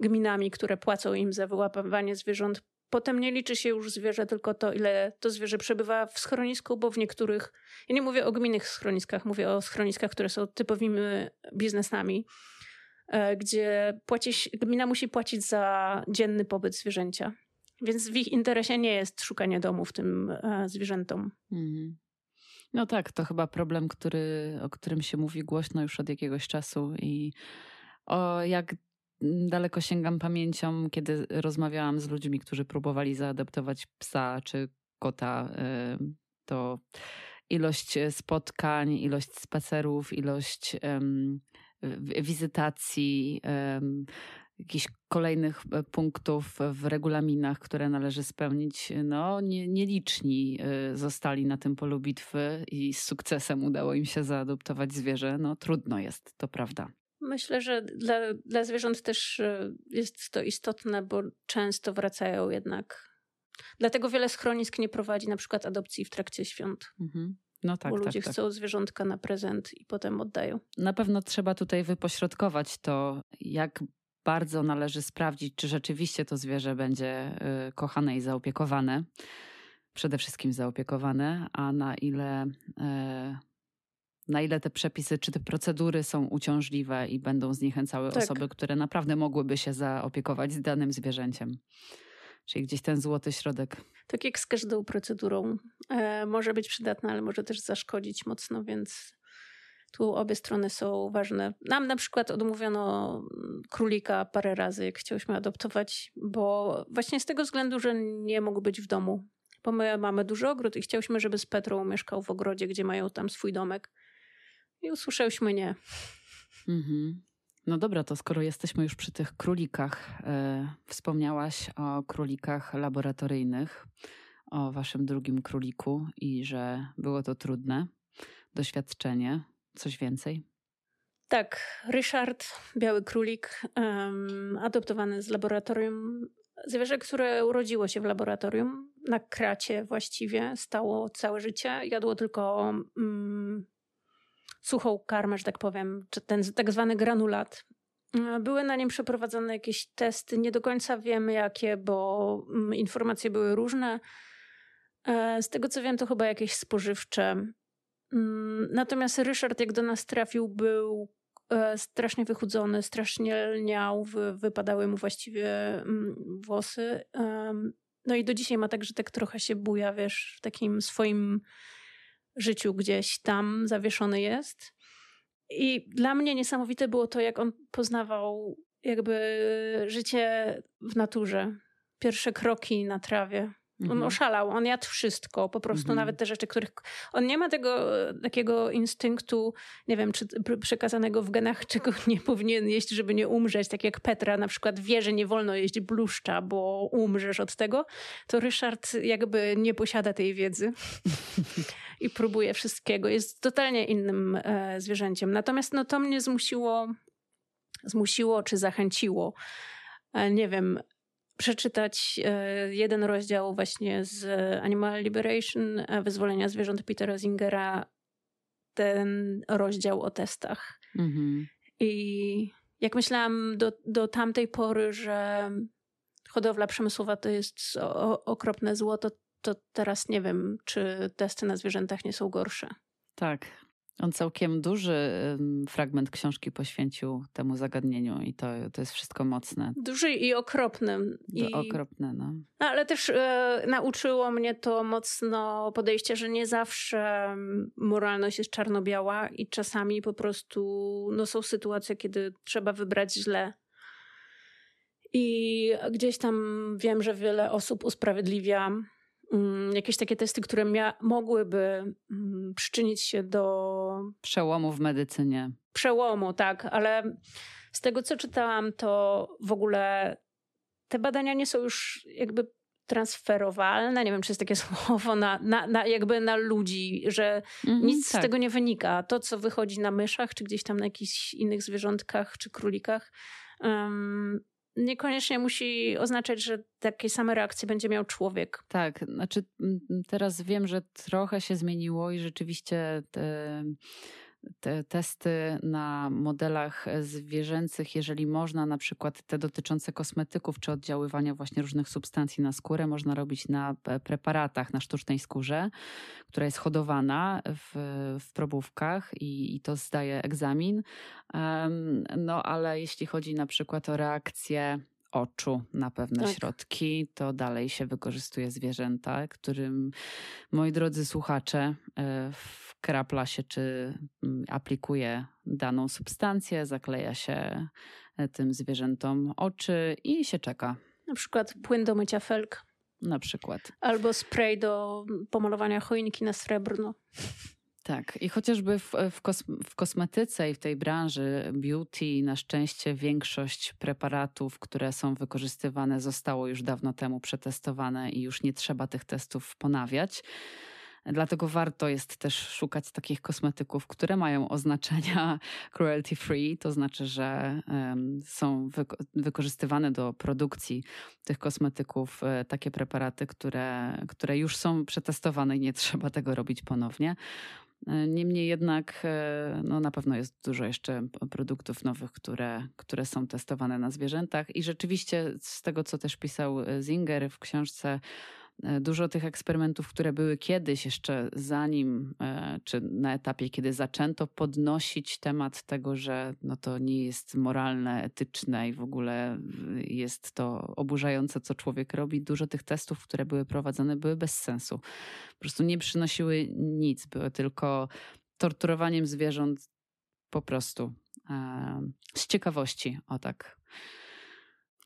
gminami, które płacą im za wyłapywanie zwierząt Potem nie liczy się już zwierzę, tylko to, ile to zwierzę przebywa w schronisku, bo w niektórych, ja nie mówię o gminnych schroniskach, mówię o schroniskach, które są typowymi biznesami, e, gdzie płaci, gmina musi płacić za dzienny pobyt zwierzęcia. Więc w ich interesie nie jest szukanie domów tym e, zwierzętom. Mhm. No tak, to chyba problem, który, o którym się mówi głośno już od jakiegoś czasu i o jak daleko sięgam pamięcią, kiedy rozmawiałam z ludźmi, którzy próbowali zaadaptować psa czy kota, y, to ilość spotkań, ilość spacerów, ilość wizytacji, jakichś kolejnych e, punktów w regulaminach, które należy spełnić, no nie, nieliczni y, zostali na tym polu bitwy i z sukcesem udało im się zaadoptować zwierzę. No trudno jest, to prawda. Myślę, że dla, dla zwierząt też e, jest to istotne, bo często wracają jednak. Dlatego wiele schronisk nie prowadzi na przykład adopcji w trakcie świąt. Mhm. No tak, bo ludzie tak, chcą tak. zwierzątka na prezent i potem oddają. Na pewno trzeba tutaj wypośrodkować to, jak bardzo należy sprawdzić, czy rzeczywiście to zwierzę będzie y, kochane i zaopiekowane. Przede wszystkim zaopiekowane, a na ile y, na ile te przepisy czy te procedury są uciążliwe i będą zniechęcały tak. osoby, które naprawdę mogłyby się zaopiekować z danym zwierzęciem. Czyli gdzieś ten złoty środek. Tak jak z każdą procedurą. E, może być przydatna, ale może też zaszkodzić mocno, więc tu obie strony są ważne. Nam na przykład odmówiono królika parę razy, jak chciałyśmy adoptować, bo właśnie z tego względu, że nie mógł być w domu. Bo my mamy duży ogród i chciałyśmy, żeby z Petrą mieszkał w ogrodzie, gdzie mają tam swój domek. I usłyszałyśmy nie. Mhm. No dobra, to skoro jesteśmy już przy tych królikach, e, wspomniałaś o królikach laboratoryjnych, o waszym drugim króliku i że było to trudne doświadczenie. Coś więcej? Tak, Ryszard, biały królik, um, adoptowany z laboratorium. Zwierzę, które urodziło się w laboratorium, na kracie właściwie, stało całe życie. Jadło tylko um, suchą karmę, że tak powiem, czy ten tak zwany granulat. E, były na nim przeprowadzone jakieś testy, nie do końca wiemy jakie, bo mm, informacje były różne. E, z tego co wiem, to chyba jakieś spożywcze. Mm, natomiast Ryszard, jak do nas trafił, był e, strasznie wychudzony, strasznie lniał, wypadały mu właściwie mm, włosy. No i do dzisiaj ma tak, że tak trochę się buja, wiesz, w takim swoim życiu gdzieś tam zawieszony jest. I dla mnie niesamowite było to, jak on poznawał jakby życie w naturze. Pierwsze kroki na trawie. On mhm. oszalał, on jadł wszystko, po prostu mhm. nawet te rzeczy, których. On nie ma tego e, takiego instynktu, nie wiem, czy przekazanego w genach, czego nie powinien jeść, żeby nie umrzeć. Tak jak Petra na przykład wie, że nie wolno jeść bluszcza, bo umrzesz od tego, to Ryszard jakby nie posiada tej wiedzy i próbuje wszystkiego. Jest totalnie innym e, zwierzęciem. Natomiast no, to mnie zmusiło, zmusiło czy zachęciło. E, nie wiem, przeczytać e, jeden rozdział właśnie z Animal Liberation, e, Wyzwolenia zwierząt Petera Zingera, ten rozdział o testach. Mhm. I jak myślałam do, do tamtej pory, że hodowla przemysłowa to jest okropne zło, to, to teraz nie wiem, czy testy na zwierzętach nie są gorsze. Tak, on całkiem duży fragment książki poświęcił temu zagadnieniu i to, to jest wszystko mocne. Duży i okropny. I... Okropne, no. no. Ale też e, nauczyło mnie to mocno podejście, że nie zawsze moralność jest czarno-biała i czasami po prostu no, są sytuacje, kiedy trzeba wybrać źle. I gdzieś tam wiem, że wiele osób usprawiedliwia jakieś takie testy, które mia- mogłyby mm, przyczynić się do przełomu w medycynie. Przełomu, tak, ale z tego co czytałam, to w ogóle te badania nie są już jakby transferowalne, nie wiem czy jest takie słowo, na, na, na jakby na ludzi, że mm-hmm, nic tak. z tego nie wynika. To, co wychodzi na myszach, czy gdzieś tam na jakichś innych zwierzątkach, czy królikach, um, niekoniecznie musi oznaczać, że takie same reakcje będzie miał człowiek. Tak, znaczy teraz wiem, że trochę się zmieniło i rzeczywiście te, te testy na modelach zwierzęcych, jeżeli można, na przykład te dotyczące kosmetyków czy oddziaływania właśnie różnych substancji na skórę, można robić na preparatach, na sztucznej skórze, która jest hodowana w, w probówkach i, i to zdaje egzamin. No ale jeśli chodzi na przykład o reakcję oczu na pewne tak. środki, to dalej się wykorzystuje zwierzęta, którym moi drodzy słuchacze e, wkrapla się czy mm, aplikuje daną substancję, zakleja się e, tym zwierzętom oczy i się czeka. Na przykład płyn do mycia felk. Na przykład. Albo spray do pomalowania choinki na srebrno. Tak, i chociażby w, w, w, kosmetyce i w tej branży beauty na szczęście większość preparatów, które są wykorzystywane, zostało już dawno temu przetestowane i już nie trzeba tych testów ponawiać. Dlatego warto jest też szukać takich kosmetyków, które mają oznaczenia cruelty free, to znaczy, że um, są wyko wykorzystywane do produkcji tych kosmetyków e, takie preparaty, które, które już są przetestowane i nie trzeba tego robić ponownie. E, niemniej jednak e, no na pewno jest dużo jeszcze produktów nowych, które, które są testowane na zwierzętach. I rzeczywiście z tego, co też pisał Zinger w książce E, dużo tych eksperymentów, które były kiedyś, jeszcze zanim, e, czy na etapie, kiedy zaczęto podnosić temat tego, że no to nie jest moralne, etyczne i w ogóle jest to oburzające, co człowiek robi, dużo tych testów, które były prowadzone, były bez sensu. Po prostu nie przynosiły nic, były tylko torturowaniem zwierząt po prostu e, z ciekawości, o tak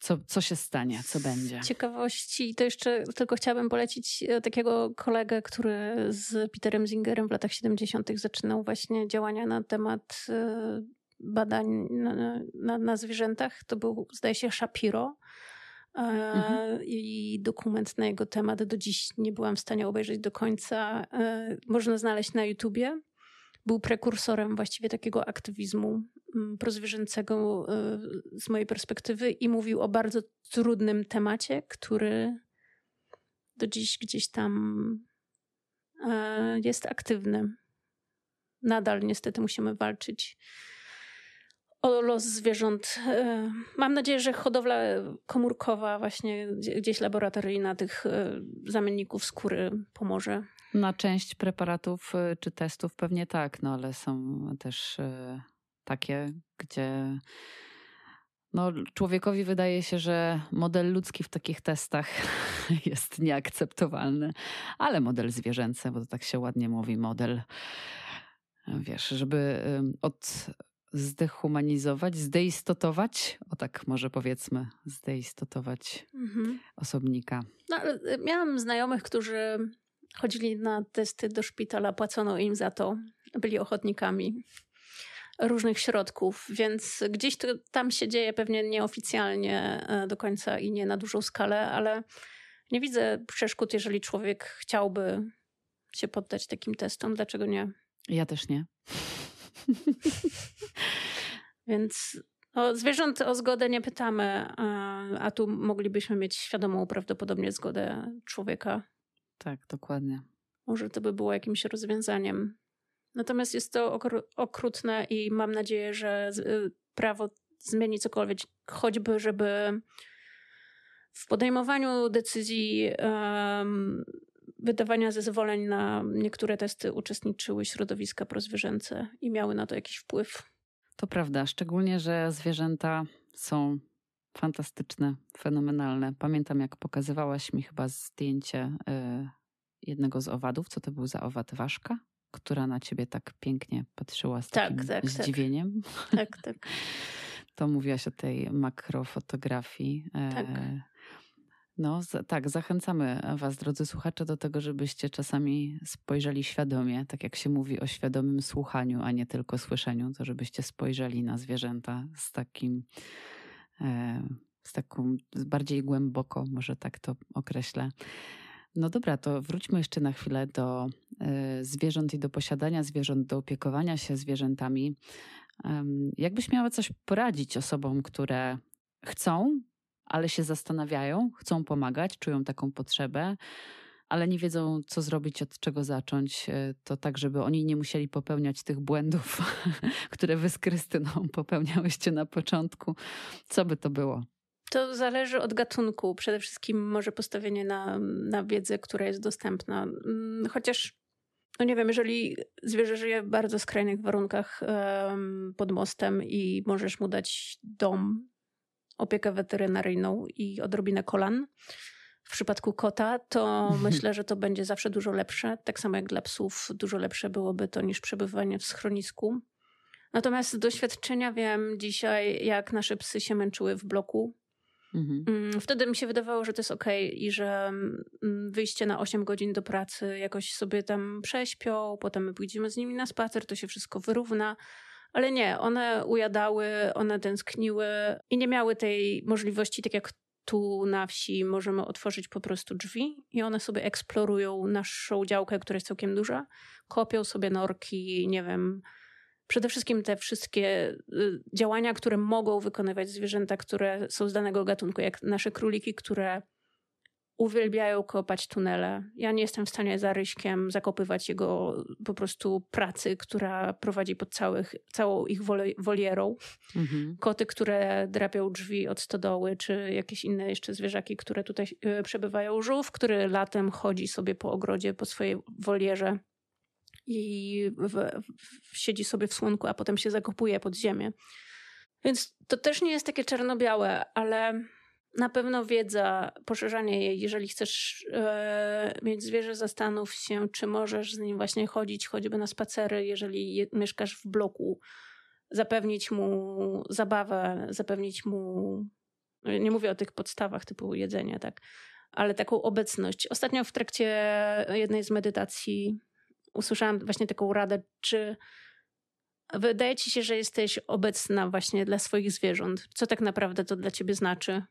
co, co się stanie, co będzie? Ciekawości, to jeszcze tylko chciałabym polecić e, takiego kolegę, który z Peterem Zingerem w latach 70. zaczynał właśnie działania na temat e, badań na, na, na zwierzętach. To był, zdaje się, Shapiro. E, mhm. I dokument na jego temat do dziś nie byłam w stanie obejrzeć do końca. Można znaleźć na YouTubie. Był prekursorem właściwie takiego aktywizmu Mm, prozwierzęcego e, z mojej perspektywy i mówił o bardzo trudnym temacie, który do dziś gdzieś tam e, jest aktywny. Nadal niestety musimy walczyć o los zwierząt. E, mam nadzieję, że hodowla komórkowa, właśnie gdzieś laboratoryjna tych zamienników skóry pomoże Na część preparatów y, czy testów pewnie tak, no ale są też y, takie, gdzie no, człowiekowi wydaje się, że model ludzki w takich testach jest nieakceptowalny, ale model zwierzęcy, bo to tak się ładnie mówi, model, wiesz, żeby od zdehumanizować, zdeistotować, o tak może powiedzmy, zdeistotować mhm. osobnika. No, y, miałam znajomych, którzy chodzili na testy do szpitala, płacono im za to, byli ochotnikami różnych środków, więc gdzieś to tam się dzieje pewnie nieoficjalnie e, do końca i nie na dużą skalę, ale nie widzę przeszkód, jeżeli człowiek chciałby się poddać takim testom. Dlaczego nie? Ja też nie. Więc o zwierząt o zgodę nie pytamy, a tu moglibyśmy mieć świadomą prawdopodobnie zgodę człowieka. Tak, dokładnie. Może to by było jakimś rozwiązaniem. Natomiast jest to okrutne i mam nadzieję, że y, prawo zmieni cokolwiek, choćby, żeby w podejmowaniu decyzji um, wydawania zezwoleń na niektóre testy uczestniczyły środowiska prozwierzęce i miały na to jakiś wpływ. To prawda, szczególnie, że zwierzęta są fantastyczne, fenomenalne. Pamiętam, jak pokazywałaś mi chyba zdjęcie y, jednego z owadów. Co to był za owad? Ważka? Która na ciebie tak pięknie patrzyła z tak, takim tak, tak. zdziwieniem. Tak, tak. To mówiłaś o tej makrofotografii. E, tak. No tak, zachęcamy Was, drodzy słuchacze, do tego, żebyście czasami spojrzeli świadomie, tak jak się mówi o świadomym słuchaniu, a nie tylko słyszeniu, to żebyście spojrzeli na zwierzęta z takim, e, z taką bardziej głęboko, może tak to określę. No dobra, to wróćmy jeszcze na chwilę do e, zwierząt i do posiadania zwierząt, do opiekowania się zwierzętami. Jakbyś miała coś poradzić osobom, które chcą ale się zastanawiają, chcą pomagać, czują taką potrzebę, ale nie wiedzą, co zrobić, od czego zacząć, e, to tak, żeby oni nie musieli popełniać tych błędów, które wy z Krystyną popełniałyście na początku. Co by to było? To zależy od gatunku. Przede wszystkim może postawienie na, na wiedzę, która jest dostępna. Mm, chociaż, no nie wiem, jeżeli zwierzę żyje w bardzo skrajnych warunkach um, pod mostem i możesz mu dać dom, opiekę weterynaryjną i odrobinę kolan. W przypadku kota to myślę, że to będzie zawsze dużo lepsze. Tak samo jak dla psów, dużo lepsze byłoby to niż przebywanie w schronisku. Natomiast z doświadczenia wiem dzisiaj, jak nasze psy się męczyły w bloku. Mhm. Mm, wtedy mi się wydawało, że to jest ok i że mm, wyjście na 8 godzin do pracy jakoś sobie tam prześpią, potem my pójdziemy z nimi na spacer, to się wszystko wyrówna. Ale nie, one ujadały, one tęskniły i nie miały tej możliwości, tak jak tu na wsi możemy otworzyć po prostu drzwi i one sobie eksplorują naszą działkę, która jest całkiem duża, kopią sobie norki, nie wiem. Przede wszystkim te wszystkie y, działania, które mogą wykonywać zwierzęta, które są z danego gatunku, jak nasze króliki, które uwielbiają kopać tunele. Ja nie jestem w stanie za Ryśkiem zakopywać jego po prostu pracy, która prowadzi pod całych, całą ich wolierą. Mhm. Koty, które drapią drzwi od stodoły, czy jakieś inne jeszcze zwierzaki, które tutaj e, przebywają. Żółw, który latem chodzi sobie po ogrodzie, po swojej wolierze i w, w, siedzi sobie w słonku, a potem się zakopuje pod ziemię. Więc to też nie jest takie czarno-białe, ale na pewno wiedza, poszerzanie jej, jeżeli chcesz e, mieć zwierzę, zastanów się, czy możesz z nim właśnie chodzić, choćby na spacery, jeżeli je, mieszkasz w bloku, zapewnić mu zabawę, zapewnić mu, nie mówię o tych podstawach typu jedzenie, tak, ale taką obecność. Ostatnio w trakcie jednej z medytacji usłyszałam właśnie taką radę, czy wydaje ci się, że jesteś obecna właśnie dla swoich zwierząt. Co tak naprawdę to dla ciebie znaczy?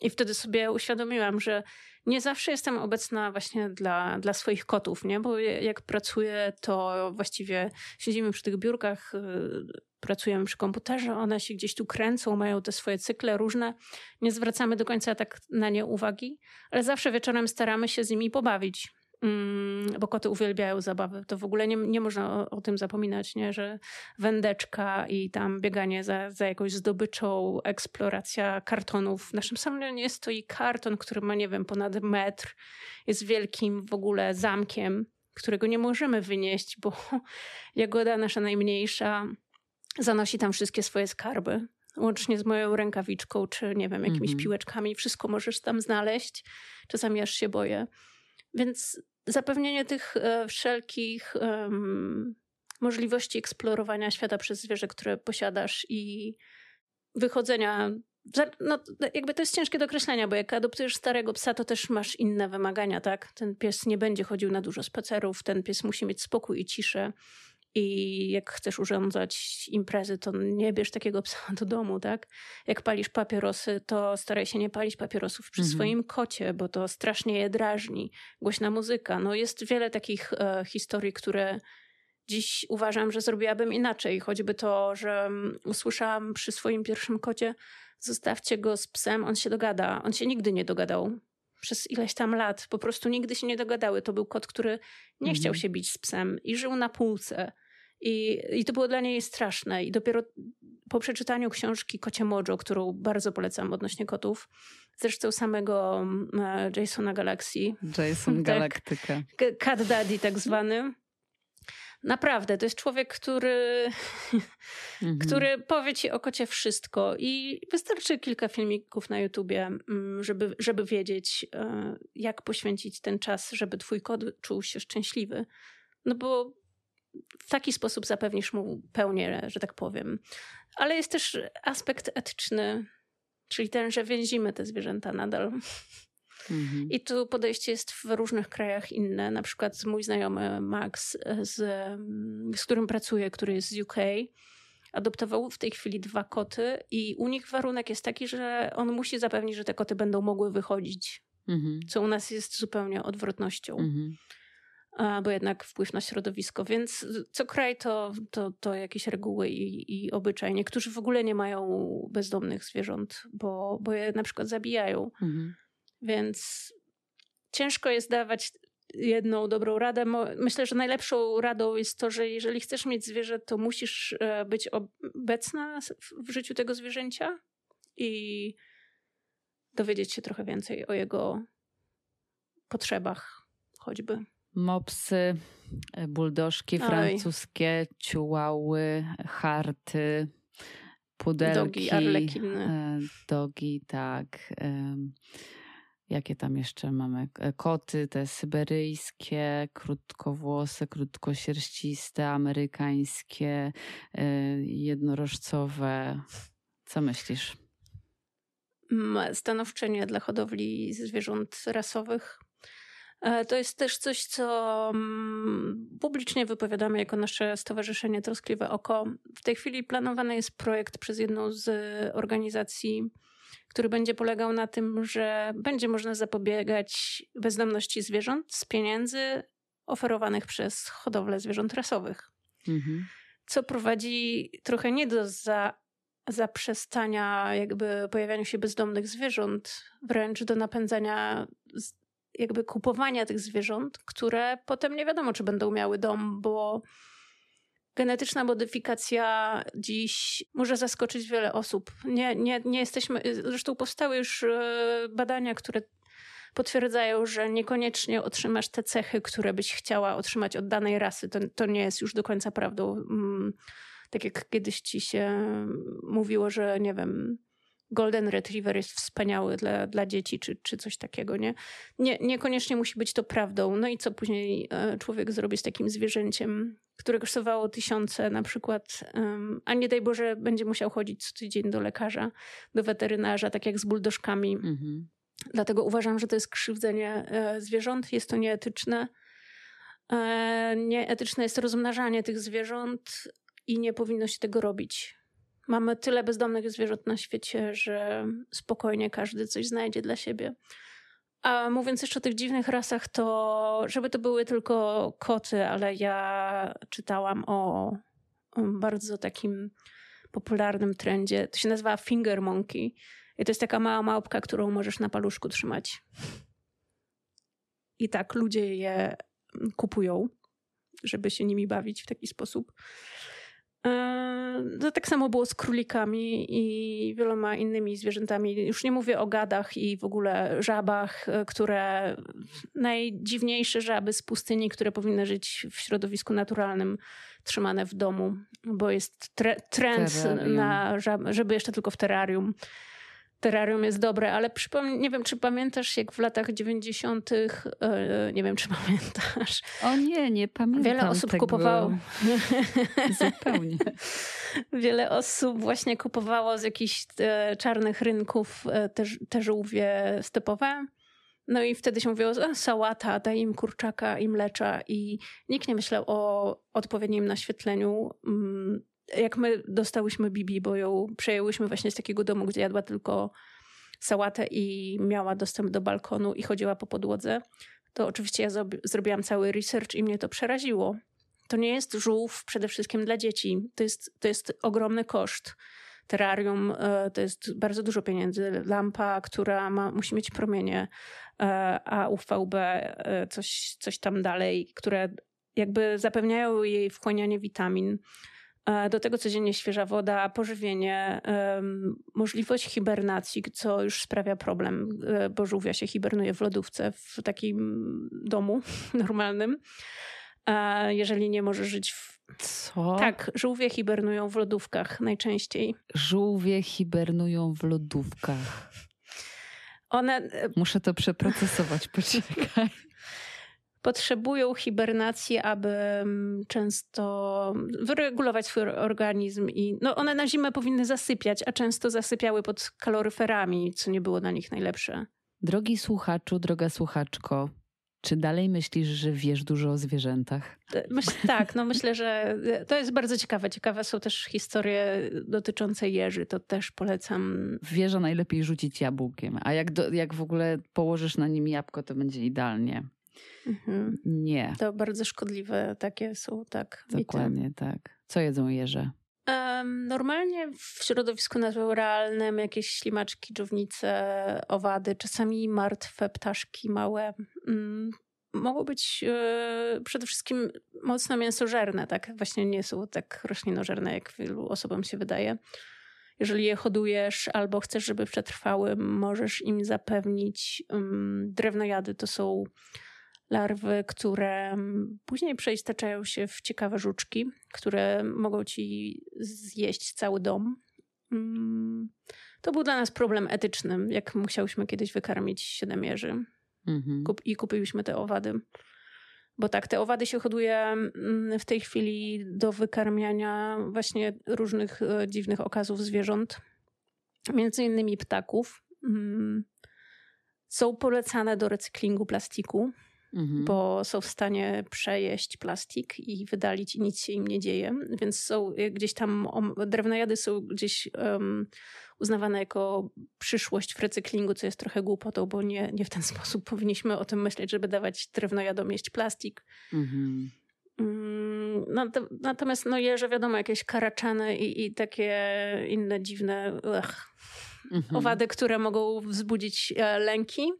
I wtedy sobie uświadomiłam, że nie zawsze jestem obecna właśnie dla, dla swoich kotów, nie? Bo jak pracuję, to właściwie siedzimy przy tych biurkach, y, pracujemy przy komputerze, one się gdzieś tu kręcą, mają te swoje cykle różne. Nie zwracamy do końca tak na nie uwagi, ale zawsze wieczorem staramy się z nimi pobawić. Mm, bo koty uwielbiają zabawy. To w ogóle nie, nie można o, o, tym zapominać, nie? że wędeczka i tam bieganie za, za jakąś zdobyczą, eksploracja kartonów. W naszym salonie stoi karton, który ma, nie wiem, ponad metr, jest wielkim w ogóle zamkiem. którego nie możemy wynieść, bo Jagoda, nasza najmniejsza, zanosi tam wszystkie swoje skarby. Łącznie z moją rękawiczką, czy nie wiem, jakimiś mm -hmm. piłeczkami. Wszystko możesz tam znaleźć. Czasami aż się boję. Więc zapewnienie tych e, wszelkich możliwości eksplorowania świata przez zwierzę, które posiadasz i wychodzenia. No, jakby to jest ciężkie do określenia, bo jak adoptujesz starego psa, to też masz inne wymagania, tak? Ten pies nie będzie chodził na dużo spacerów, ten pies musi mieć spokój i ciszę. I jak chcesz urządzać imprezy, to nie bierz takiego psa do domu, tak? Jak palisz papierosy, to staraj się nie palić papierosów przy mhm. swoim kocie, bo to strasznie je drażni. Głośna muzyka. No jest wiele takich e, historii, które dziś uważam, że zrobiłabym inaczej. Choćby to, że mm, usłyszałam przy swoim pierwszym kocie, zostawcie go z psem, on się dogada. On się nigdy nie dogadał. Przez ileś tam lat po prostu nigdy się nie dogadały. To był kot, który nie mhm. chciał się bić z psem i żył na półce. I, I to było dla niej straszne. I dopiero po przeczytaniu książki Kocie Mojo, którą bardzo polecam odnośnie kotów, zresztą samego mm, e, Jasona Galaxy. Jason tak, Galaktyka. Cat Daddy tak zwany. Naprawdę, to jest człowiek, który, mhm. który powie ci o kocie wszystko i wystarczy kilka filmików na YouTubie, mm, żeby, żeby wiedzieć, e, jak poświęcić ten czas, żeby twój kot czuł się szczęśliwy. No bo w taki sposób zapewnisz mu pełnię, że tak powiem. Ale jest też aspekt etyczny, czyli ten, że więzimy te zwierzęta nadal. Mhm. I tu podejście jest w różnych krajach inne. Na przykład mój znajomy Max, z, z którym pracuję, który jest z UK, adoptował w tej chwili dwa koty i u nich warunek jest taki, że on musi zapewnić, że te koty będą mogły wychodzić. Mhm. Co u nas jest zupełnie odwrotnością. Mhm bo jednak wpływ na środowisko. Więc co kraj to, to, to jakieś reguły i, i obyczaj. Niektórzy w ogóle nie mają bezdomnych zwierząt, bo, bo je na przykład zabijają. Mhm. Więc ciężko jest dawać jedną dobrą radę. Myślę, że najlepszą radą jest to, że jeżeli chcesz mieć zwierzę, to musisz e, być obecna w życiu tego zwierzęcia i dowiedzieć się trochę więcej o jego potrzebach, choćby. Mopsy, e, buldożki francuskie, ciułały, harty, pudelki. Dogi, arlekiny. E, dogi, tak. Jakie tam jeszcze mamy? E, koty, te syberyjskie, krótkowłose, krótkosierściste, amerykańskie, jednorożcowe. Co myślisz? Stanowczenie dla hodowli zwierząt rasowych E, to jest też coś, co mm, publicznie wypowiadamy jako nasze Stowarzyszenie Troskliwe Oko. W tej chwili planowany jest projekt przez jedną z organizacji, który będzie polegał na tym, że będzie można zapobiegać bezdomności zwierząt z pieniędzy oferowanych przez hodowlę zwierząt rasowych. Mhm. Co prowadzi trochę nie do za, zaprzestania jakby pojawiania się bezdomnych zwierząt, wręcz do napędzania jakby kupowania tych zwierząt, które potem nie wiadomo, czy będą miały dom, bo genetyczna modyfikacja dziś może zaskoczyć wiele osób. Nie, nie, nie jesteśmy, zresztą powstały już e, badania, które potwierdzają, że niekoniecznie otrzymasz te cechy, które byś chciała otrzymać od danej rasy. To, to nie jest już do końca prawdą. Mm, tak jak kiedyś ci się mówiło, że nie wiem, Golden Retriever jest wspaniały dla, dla dzieci, czy, czy coś takiego, nie? nie? Niekoniecznie musi być to prawdą. No i co później e, człowiek zrobi z takim zwierzęciem, które kosztowało tysiące na przykład, a nie daj Boże, będzie musiał chodzić co tydzień do lekarza, do weterynarza, tak jak z buldożkami. Mhm. Dlatego uważam, że to jest krzywdzenie e, zwierząt, jest to nieetyczne. E, nieetyczne jest rozmnażanie tych zwierząt i nie powinno się tego robić. Mamy tyle bezdomnych zwierząt na świecie, że spokojnie każdy coś znajdzie dla siebie. A mówiąc jeszcze o tych dziwnych rasach, to żeby to były tylko koty, ale ja czytałam o bardzo takim popularnym trendzie. To się nazywa finger monkey. I to jest taka mała małpka, którą możesz na paluszku trzymać. I tak ludzie je kupują, żeby się nimi bawić w taki sposób. No, tak samo było z królikami i wieloma innymi zwierzętami. Już nie mówię o gadach i w ogóle żabach, e, które najdziwniejsze żaby z pustyni, które powinny żyć w środowisku naturalnym, trzymane w domu, bo jest tre trend terrarium. na żaby, żeby jeszcze tylko w terrarium. Terrarium jest dobre, ale nie wiem, czy pamiętasz, jak w latach 90., e, nie wiem, czy pamiętasz. O nie, nie pamiętam. Wiele osób tego... kupowało. Zupełnie. Wiele osób właśnie kupowało z jakichś e, czarnych rynków te, te żółwie stepowe. No i wtedy się mówiło, sałata, daj im kurczaka i mlecza i nikt nie myślał o odpowiednim naświetleniu. Jak my dostałyśmy Bibi, bo ją przejęłyśmy właśnie z takiego domu, gdzie jadła tylko sałatę i miała dostęp do balkonu i chodziła po podłodze, to oczywiście ja zrobiłam cały research i mnie to przeraziło. To nie jest żółw przede wszystkim dla dzieci. To jest, to jest ogromny koszt. Terrarium e, to jest bardzo dużo pieniędzy. Lampa, która ma, musi mieć promienie, e, a UVB e, coś, coś tam dalej, które jakby zapewniają jej wchłanianie witamin. Do tego codziennie świeża woda, pożywienie, możliwość hibernacji, co już sprawia problem, e, bo żółwia się hibernuje w lodówce w takim domu normalnym. Jeżeli nie może żyć w. Co? Tak, żółwie hibernują w lodówkach najczęściej. Żółwie hibernują w lodówkach. One. E, Muszę to przeprocesować, poczekaj potrzebują hibernacji, aby mm, często wyregulować swój organizm i no one na zimę powinny zasypiać, a często zasypiały pod kaloryferami, co nie było dla nich najlepsze. Drogi słuchaczu, droga słuchaczko, czy dalej myślisz, że wiesz dużo o zwierzętach? Myśl, tak, no myślę, że to jest bardzo ciekawe. Ciekawe są też historie dotyczące jeży, to też polecam. Wieża najlepiej rzucić jabłkiem, a jak, do, jak w ogóle położysz na nim jabłko, to będzie idealnie. Mhm. Nie. To bardzo szkodliwe takie są, tak. Dokładnie, tak. Co jedzą jeże? Um, normalnie w środowisku naturalnym jakieś ślimaczki, dżownice, owady, czasami martwe ptaszki małe. Um, mogą być e, przede wszystkim mocno mięsożerne, tak? Właśnie nie są tak roślinożerne, jak wielu osobom się wydaje. Jeżeli je hodujesz albo chcesz, żeby przetrwały, możesz im zapewnić um, drewnojady. To są larwy, które mm, później przeistaczają się w ciekawe żuczki, które mogą ci zjeść cały dom. Mm, to był dla nas problem etyczny, jak musiałyśmy kiedyś wykarmić siedemierzy mhm. i kupiliśmy te owady. Bo tak, te owady się hoduje mm, w tej chwili do wykarmiania właśnie różnych e, dziwnych okazów zwierząt, między innymi ptaków. Są polecane do recyklingu plastiku, mhm. bo są w stanie przejeść plastik i wydalić i nic się im nie dzieje. Więc są gdzieś tam, drewnojady są gdzieś um, uznawane jako przyszłość w recyklingu, co jest trochę głupotą, bo nie, nie w ten sposób powinniśmy o tym myśleć, żeby dawać drewnojadom jeść plastik. Mhm. Mm, natomiast no jeże, wiadomo, jakieś karaczany i, i takie inne dziwne mhm. owady, które mogą wzbudzić e, lęki.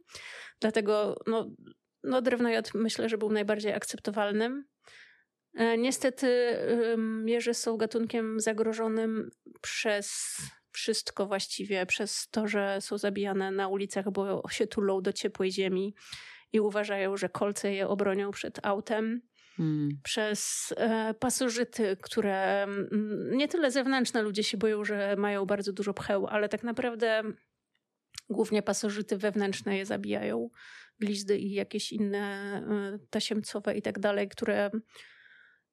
Dlatego no, no, drewnojad myślę, że był najbardziej akceptowalnym. E, niestety mierze są gatunkiem zagrożonym przez wszystko właściwie, przez to, że są zabijane na ulicach, bo się tulą do ciepłej ziemi i uważają, że kolce je obronią przed autem. Hmm. Przez e, pasożyty, które nie tyle zewnętrzne ludzie się boją, że mają bardzo dużo pcheł, ale tak naprawdę głównie pasożyty wewnętrzne je zabijają glizdy i jakieś inne e, tasiemcowe i tak dalej, które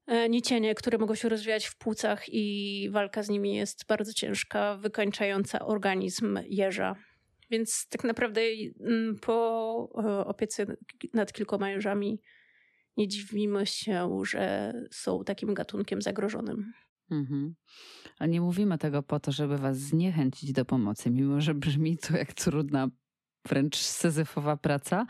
e, nicienie, które mogą się rozwijać w płucach i walka z nimi jest bardzo ciężka, wykończająca organizm jeża. Więc tak naprawdę mm, po e, opiece nad kilkoma jeżami nie dziwimy się, że są takim gatunkiem zagrożonym. Mhm. A nie mówimy tego po to, żeby was zniechęcić do pomocy, mimo że brzmi to jak trudna wręcz syzyfowa praca,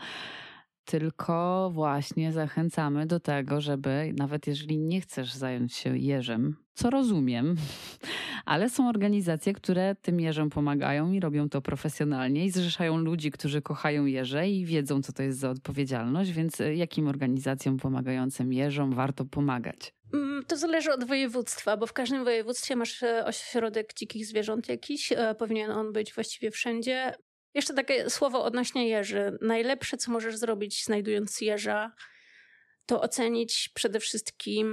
tylko właśnie zachęcamy do tego, żeby nawet jeżeli nie chcesz zająć się jeżem, co rozumiem, ale są organizacje, które tym jeżem pomagają i robią to profesjonalnie i zrzeszają ludzi, którzy kochają jeże i wiedzą, co to jest za odpowiedzialność, więc jakim organizacjom pomagającym jeżom warto pomagać? Mm, to zależy od województwa, bo w każdym województwie masz e, ośrodek dzikich zwierząt jakiś. E, powinien on być właściwie wszędzie. Jeszcze takie słowo odnośnie jeży. Najlepsze, co możesz zrobić, znajdując jeża, to ocenić przede wszystkim,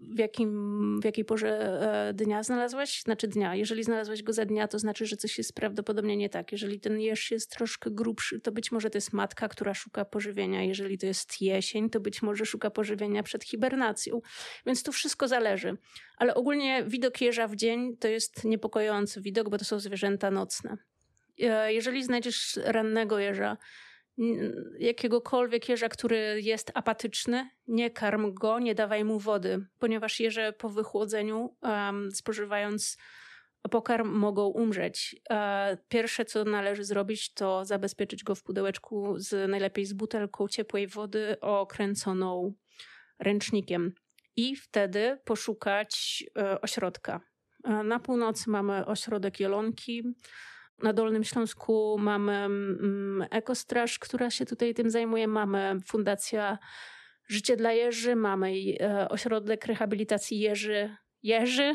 w, jakim, w jakiej porze e, dnia znalazłaś, znaczy dnia. Jeżeli znalazłaś go za dnia, to znaczy, że coś jest prawdopodobnie nie tak. Jeżeli ten jeż jest troszkę grubszy, to być może to jest matka, która szuka pożywienia. Jeżeli to jest jesień, to być może szuka pożywienia przed hibernacją. Więc tu wszystko zależy. Ale ogólnie widok jeża w dzień to jest niepokojący widok, bo to są zwierzęta nocne. E, jeżeli znajdziesz rannego jeża, jakiegokolwiek jeża, który jest apatyczny, nie karm go, nie dawaj mu wody, ponieważ jeże po wychłodzeniu, um, spożywając pokarm, mogą umrzeć. E, pierwsze, co należy zrobić, to zabezpieczyć go w pudełeczku z najlepiej z butelką ciepłej wody okręconą ręcznikiem i wtedy poszukać e, ośrodka. Na północy mamy ośrodek Jelonki, na Dolnym Śląsku mamy mm, Ekostraż, która się tutaj tym zajmuje. Mamy Fundacja Życie dla Jeży, mamy e, ośrodek rehabilitacji Jeży. Jeży.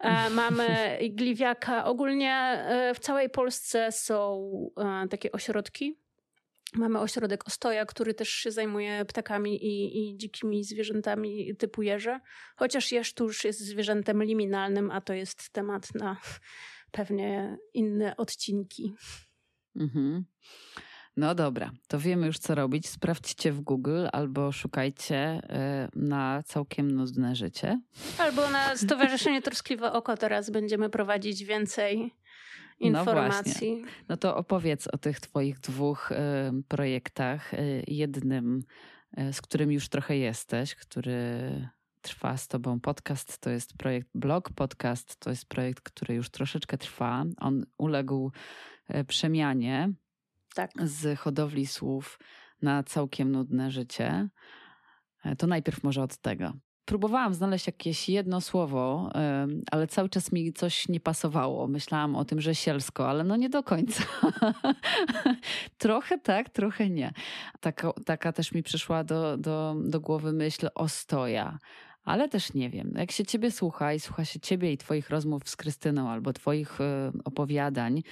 E, mamy Gliwiaka. Ogólnie e, w całej Polsce są takie ośrodki. Mamy ośrodek Ostoja, który też się zajmuje ptakami i, i dzikimi zwierzętami typu jeże. Chociaż jeż tu już jest zwierzętem liminalnym, a to jest temat na pewnie inne odcinki. Mhm. No dobra, to wiemy już co robić. Sprawdźcie w Google albo szukajcie y, na całkiem nudne życie. Albo na Stowarzyszenie Troskliwe Oko teraz będziemy prowadzić więcej informacji. No, no to opowiedz o tych twoich dwóch y, projektach. Y, jednym, z którym już trochę jesteś, który trwa z Tobą podcast. To jest projekt Blog Podcast. To jest projekt, który już troszeczkę trwa. On uległ e, przemianie tak. z hodowli słów na całkiem nudne życie. E, to najpierw może od tego. Próbowałam znaleźć jakieś jedno słowo, ale cały czas mi coś nie pasowało. Myślałam o tym, że sielsko, ale no nie do końca. trochę tak, trochę nie. Taka, taka też mi przyszła do, do, do głowy myśl ostoja ale też nie wiem. Jak się ciebie słucha i słucha się ciebie i twoich rozmów z Krystyną albo twoich e, opowiadań,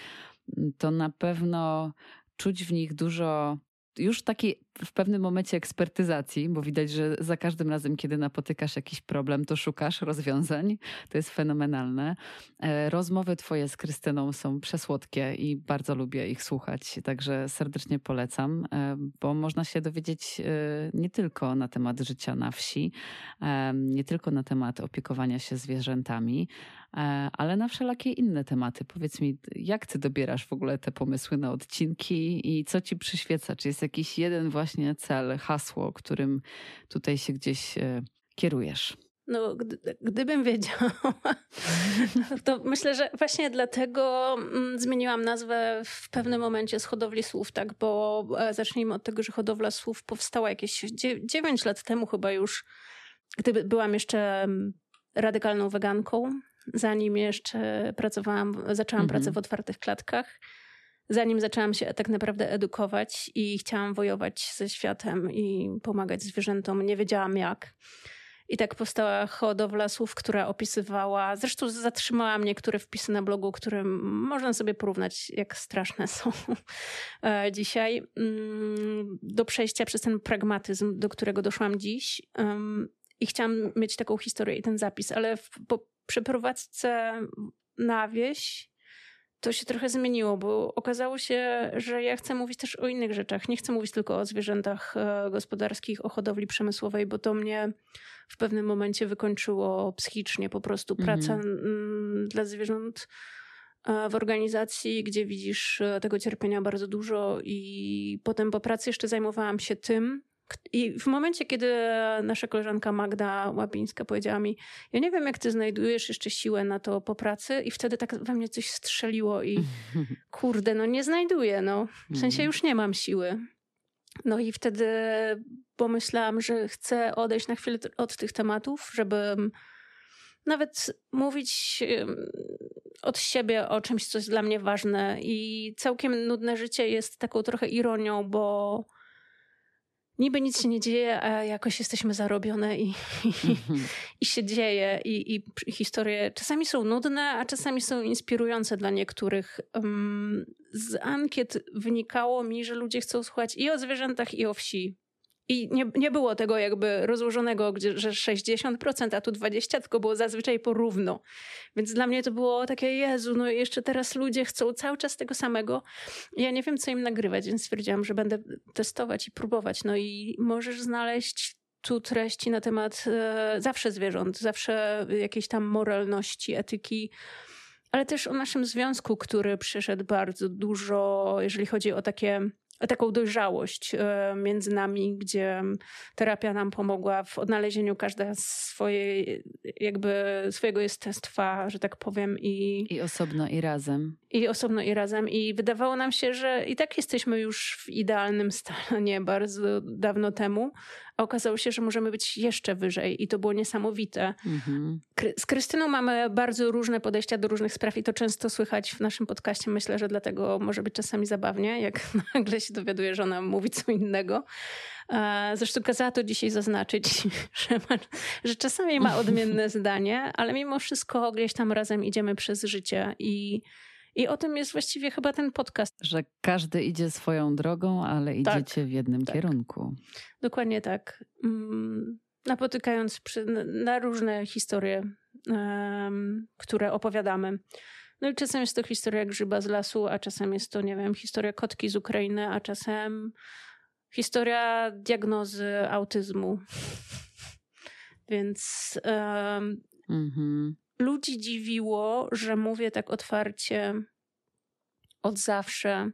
to na pewno czuć w nich dużo już takiej w pewnym momencie ekspertyzacji, bo widać, że za każdym razem, kiedy napotykasz jakiś problem, to szukasz rozwiązań. To jest fenomenalne. E, rozmowy twoje z Krystyną są przesłodkie i bardzo lubię ich słuchać, także serdecznie polecam, e, bo można się dowiedzieć e, nie tylko na temat życia na wsi, nie tylko na temat opiekowania się zwierzętami, ale na wszelakie inne tematy. Powiedz mi, jak ty dobierasz w ogóle te pomysły na odcinki i co ci przyświeca? Czy jest jakiś jeden właśnie cel, hasło, którym tutaj się gdzieś e, kierujesz? No, gdy, gdybym wiedziała, to myślę, że właśnie dlatego mm, zmieniłam nazwę w pewnym momencie z hodowli słów, tak? Bo e, zacznijmy od tego, że hodowla słów powstała jakieś 9 lat temu chyba już, gdy byłam jeszcze mm, radykalną weganką, zanim jeszcze pracowałam, zaczęłam mhm. pracę w otwartych klatkach zanim zaczęłam się tak naprawdę edukować i chciałam wojować ze światem i pomagać zwierzętom, nie wiedziałam jak. I tak powstała hodowla słów, która opisywała, zresztą zatrzymałam niektóre wpisy na blogu, które można sobie porównać, jak straszne są e, dzisiaj, mm, do przejścia przez ten pragmatyzm, do którego doszłam dziś. I chciałam mieć taką historię i ten zapis, ale w, po przeprowadzce na wieś to się trochę zmieniło, bo okazało się, że ja chcę mówić też o innych rzeczach. Nie chcę mówić tylko o zwierzętach e, gospodarskich, o hodowli przemysłowej, bo to mnie w pewnym momencie wykończyło psychicznie po prostu. Mhm. Praca mm. dla zwierząt e, w organizacji, gdzie widzisz e, tego cierpienia bardzo dużo, i potem po pracy jeszcze zajmowałam się tym, i w momencie, kiedy nasza koleżanka Magda Łapińska powiedziała mi, ja nie wiem, jak ty znajdujesz jeszcze siłę na to po pracy, i wtedy tak we mnie coś strzeliło i kurde, no nie znajduję, no. W sensie mhm. już nie mam siły. No i wtedy pomyślałam, że chcę odejść na chwilę od tych tematów, żeby nawet mówić od siebie o czymś, co jest dla mnie ważne. I całkiem nudne życie jest taką trochę ironią, bo niby nic się nie dzieje, a jakoś jesteśmy zarobione i, i, i się dzieje. I, I, historie czasami są nudne, a czasami są inspirujące dla niektórych. z ankiet wynikało mi, że ludzie chcą słuchać i o zwierzętach, i o wsi. I nie, nie było tego jakby rozłożonego, gdzie, że 60%, a tu 20%, tylko było zazwyczaj porówno. Więc dla mnie to było takie, Jezu, no jeszcze teraz ludzie chcą cały czas tego samego. Ja nie wiem, co im nagrywać, więc stwierdziłam, że będę testować i próbować. No i możesz znaleźć tu treści na temat e, zawsze zwierząt, zawsze jakiejś tam moralności, etyki, ale też o naszym związku, który przyszedł bardzo dużo, jeżeli chodzi o takie taką dojrzałość e, między nami, gdzie terapia nam pomogła w odnalezieniu każda swojej, jakby swojego jestestwa, że tak powiem. I, I osobno i razem. I osobno i razem. I wydawało nam się, że i tak jesteśmy już w idealnym stanie bardzo dawno temu, a okazało się, że możemy być jeszcze wyżej i to było niesamowite. Mhm. Z Krystyną mamy bardzo różne podejścia do różnych spraw i to często słychać w naszym podcaście. Myślę, że dlatego może być czasami zabawnie, jak nagle się dowiaduje, że ona mówi co innego. Zresztą kazała to dzisiaj zaznaczyć, że, ma, że czasami ma odmienne zdanie, ale mimo wszystko gdzieś tam razem idziemy przez życie i i o tym jest właściwie chyba ten podcast. Że każdy idzie swoją drogą, ale tak, idziecie w jednym tak. kierunku. Dokładnie tak. Mm, napotykając przy, na różne historie, um, które opowiadamy. No i czasem jest to historia grzyba z lasu, a czasem jest to, nie wiem, historia kotki z Ukrainy, a czasem historia diagnozy autyzmu. Więc um, ludzi dziwiło, że mówię tak otwarcie od zawsze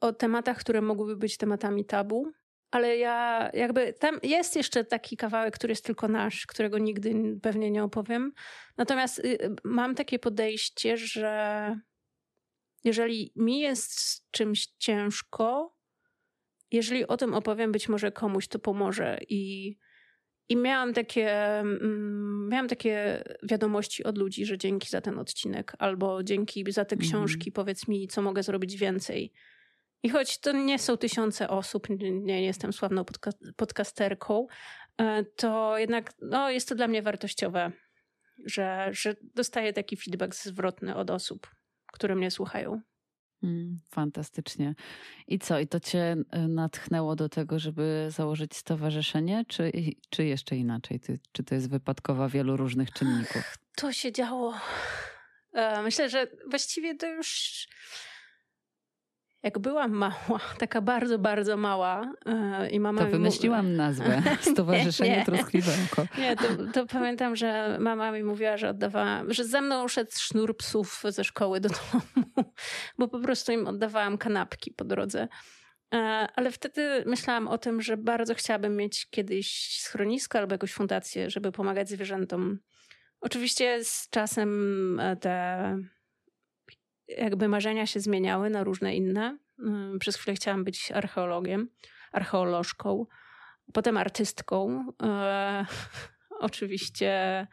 o tematach, które mogłyby być tematami tabu. Ale ja jakby tam jest jeszcze taki kawałek, który jest tylko nasz, którego nigdy pewnie nie opowiem. Natomiast y, mam takie podejście, że jeżeli mi jest z czymś ciężko, jeżeli o tym opowiem, być może komuś to pomoże i i miałam takie, mm, miałam takie wiadomości od ludzi, że dzięki za ten odcinek, albo dzięki za te mhm. książki, powiedz mi, co mogę zrobić więcej. I choć to nie są tysiące osób, nie, nie jestem sławną podca podcasterką, e, to jednak no, jest to dla mnie wartościowe, że, że dostaję taki feedback zwrotny od osób, które mnie słuchają. Mm, fantastycznie. I co? I to cię e, natchnęło do tego, żeby założyć stowarzyszenie, czy, czy jeszcze inaczej? Czy to jest wypadkowa wielu różnych czynników? To się działo. E, myślę, że właściwie to już jak byłam mała, taka bardzo, bardzo mała yy, i mama... To wymyśliłam nazwę, Stowarzyszenie nie, nie. Troskliwełko. Nie, to, to, pamiętam, że mama mi mówiła, że oddawała, że ze mną szedł sznur psów ze szkoły do domu, bo po prostu im oddawałam kanapki po drodze. Yy, ale wtedy myślałam o tym, że bardzo chciałabym mieć kiedyś schronisko albo jakąś fundację, żeby pomagać zwierzętom. Oczywiście z czasem e, te jakby marzenia się zmieniały na różne inne. Mm, przez chwilę chciałam być archeologiem, archeolożką, potem artystką. E, oczywiście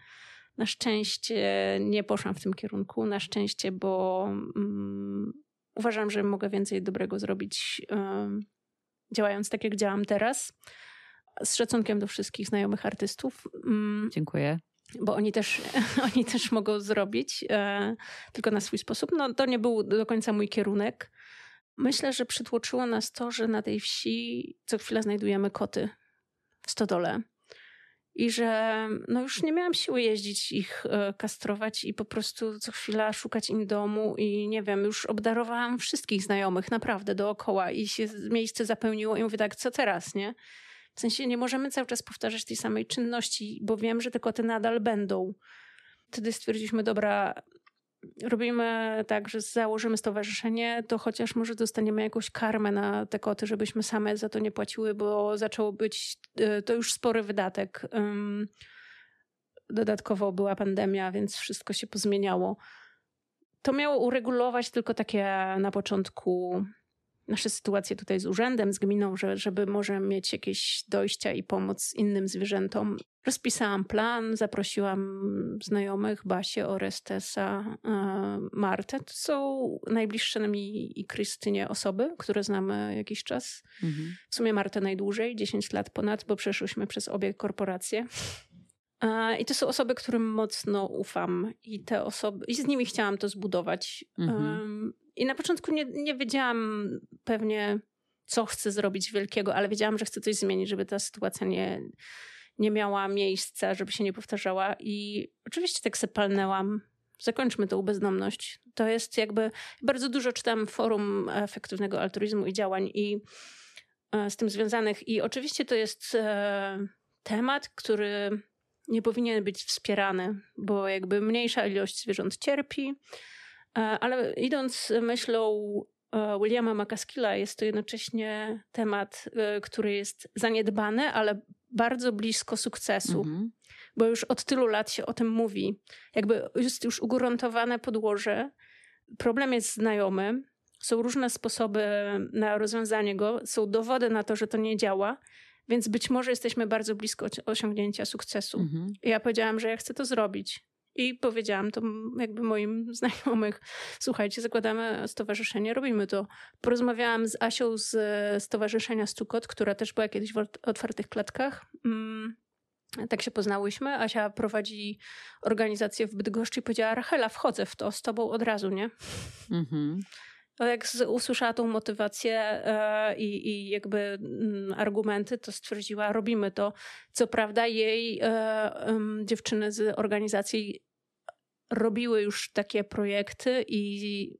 na szczęście nie poszłam w tym kierunku. Na szczęście, bo mm, uważam, że mogę więcej dobrego zrobić e, działając tak, jak działam teraz. Z szacunkiem do wszystkich znajomych artystów. Mm, Dziękuję bo oni też, oni też mogą zrobić, e, tylko na swój sposób. No, to nie był do końca mój kierunek. Myślę, że przytłoczyło nas to, że na tej wsi co chwilę znajdujemy koty w stodole. I że no już nie miałam siły jeździć ich e, kastrować i po prostu co chwila szukać im domu i nie wiem, już obdarowałam wszystkich znajomych naprawdę dookoła i się miejsce zapełniło i mówię tak, co teraz, nie? W sensie nie możemy cały czas powtarzać tej samej czynności, bo wiem, że te koty nadal będą. Wtedy stwierdziliśmy, dobra, robimy tak, że założymy stowarzyszenie, to chociaż może dostaniemy jakąś karmę na te koty, żebyśmy same za to nie płaciły, bo zaczęło być y, to już spory wydatek. Dodatkowo była pandemia, więc wszystko się pozmieniało. To miało uregulować tylko takie na początku nasze sytuacje tutaj z urzędem, z gminą, że, żeby może mieć jakieś dojścia i pomoc innym zwierzętom. Rozpisałam plan, zaprosiłam znajomych, Basię, Orestesa, e, Martę. To są najbliższe mi i Krystynie osoby, które znamy jakiś czas. Mhm. W sumie Martę najdłużej, 10 lat ponad, bo przeszłyśmy przez obie korporacje. E, I to są osoby, którym mocno ufam i te osoby, i z nimi chciałam to zbudować. Mhm. I na początku nie, nie wiedziałam pewnie, co chcę zrobić wielkiego, ale wiedziałam, że chcę coś zmienić, żeby ta sytuacja nie, nie miała miejsca, żeby się nie powtarzała. I oczywiście tak se palnęłam. Zakończmy tą bezdomność. To jest jakby. Bardzo dużo czytam forum efektywnego altruizmu i działań i e, z tym związanych. I oczywiście to jest e, temat, który nie powinien być wspierany, bo jakby mniejsza ilość zwierząt cierpi, ale idąc myślą e, Williama McCaskilla, jest to jednocześnie temat, e, który jest zaniedbany, ale bardzo blisko sukcesu, mhm. bo już od tylu lat się o tym mówi. Jakby jest już ugruntowane podłoże. Problem jest znajomy. Są różne sposoby na rozwiązanie go, są dowody na to, że to nie działa. Więc być może jesteśmy bardzo blisko osiągnięcia sukcesu. Mhm. Ja powiedziałam, że ja chcę to zrobić. I powiedziałam to jakby moim znajomych, słuchajcie, zakładamy stowarzyszenie, robimy to. Porozmawiałam z Asią z Stowarzyszenia Stukot, która też była kiedyś w otwartych klatkach. Mm, tak się poznałyśmy. Asia prowadzi organizację w Bydgoszczy i powiedziała, Rachela, wchodzę w to z tobą od razu, nie? Mhm jak usłyszała tą motywację e, i, i jakby mm, argumenty, to stwierdziła, robimy to. Co prawda jej e, dziewczyny z organizacji robiły już takie projekty i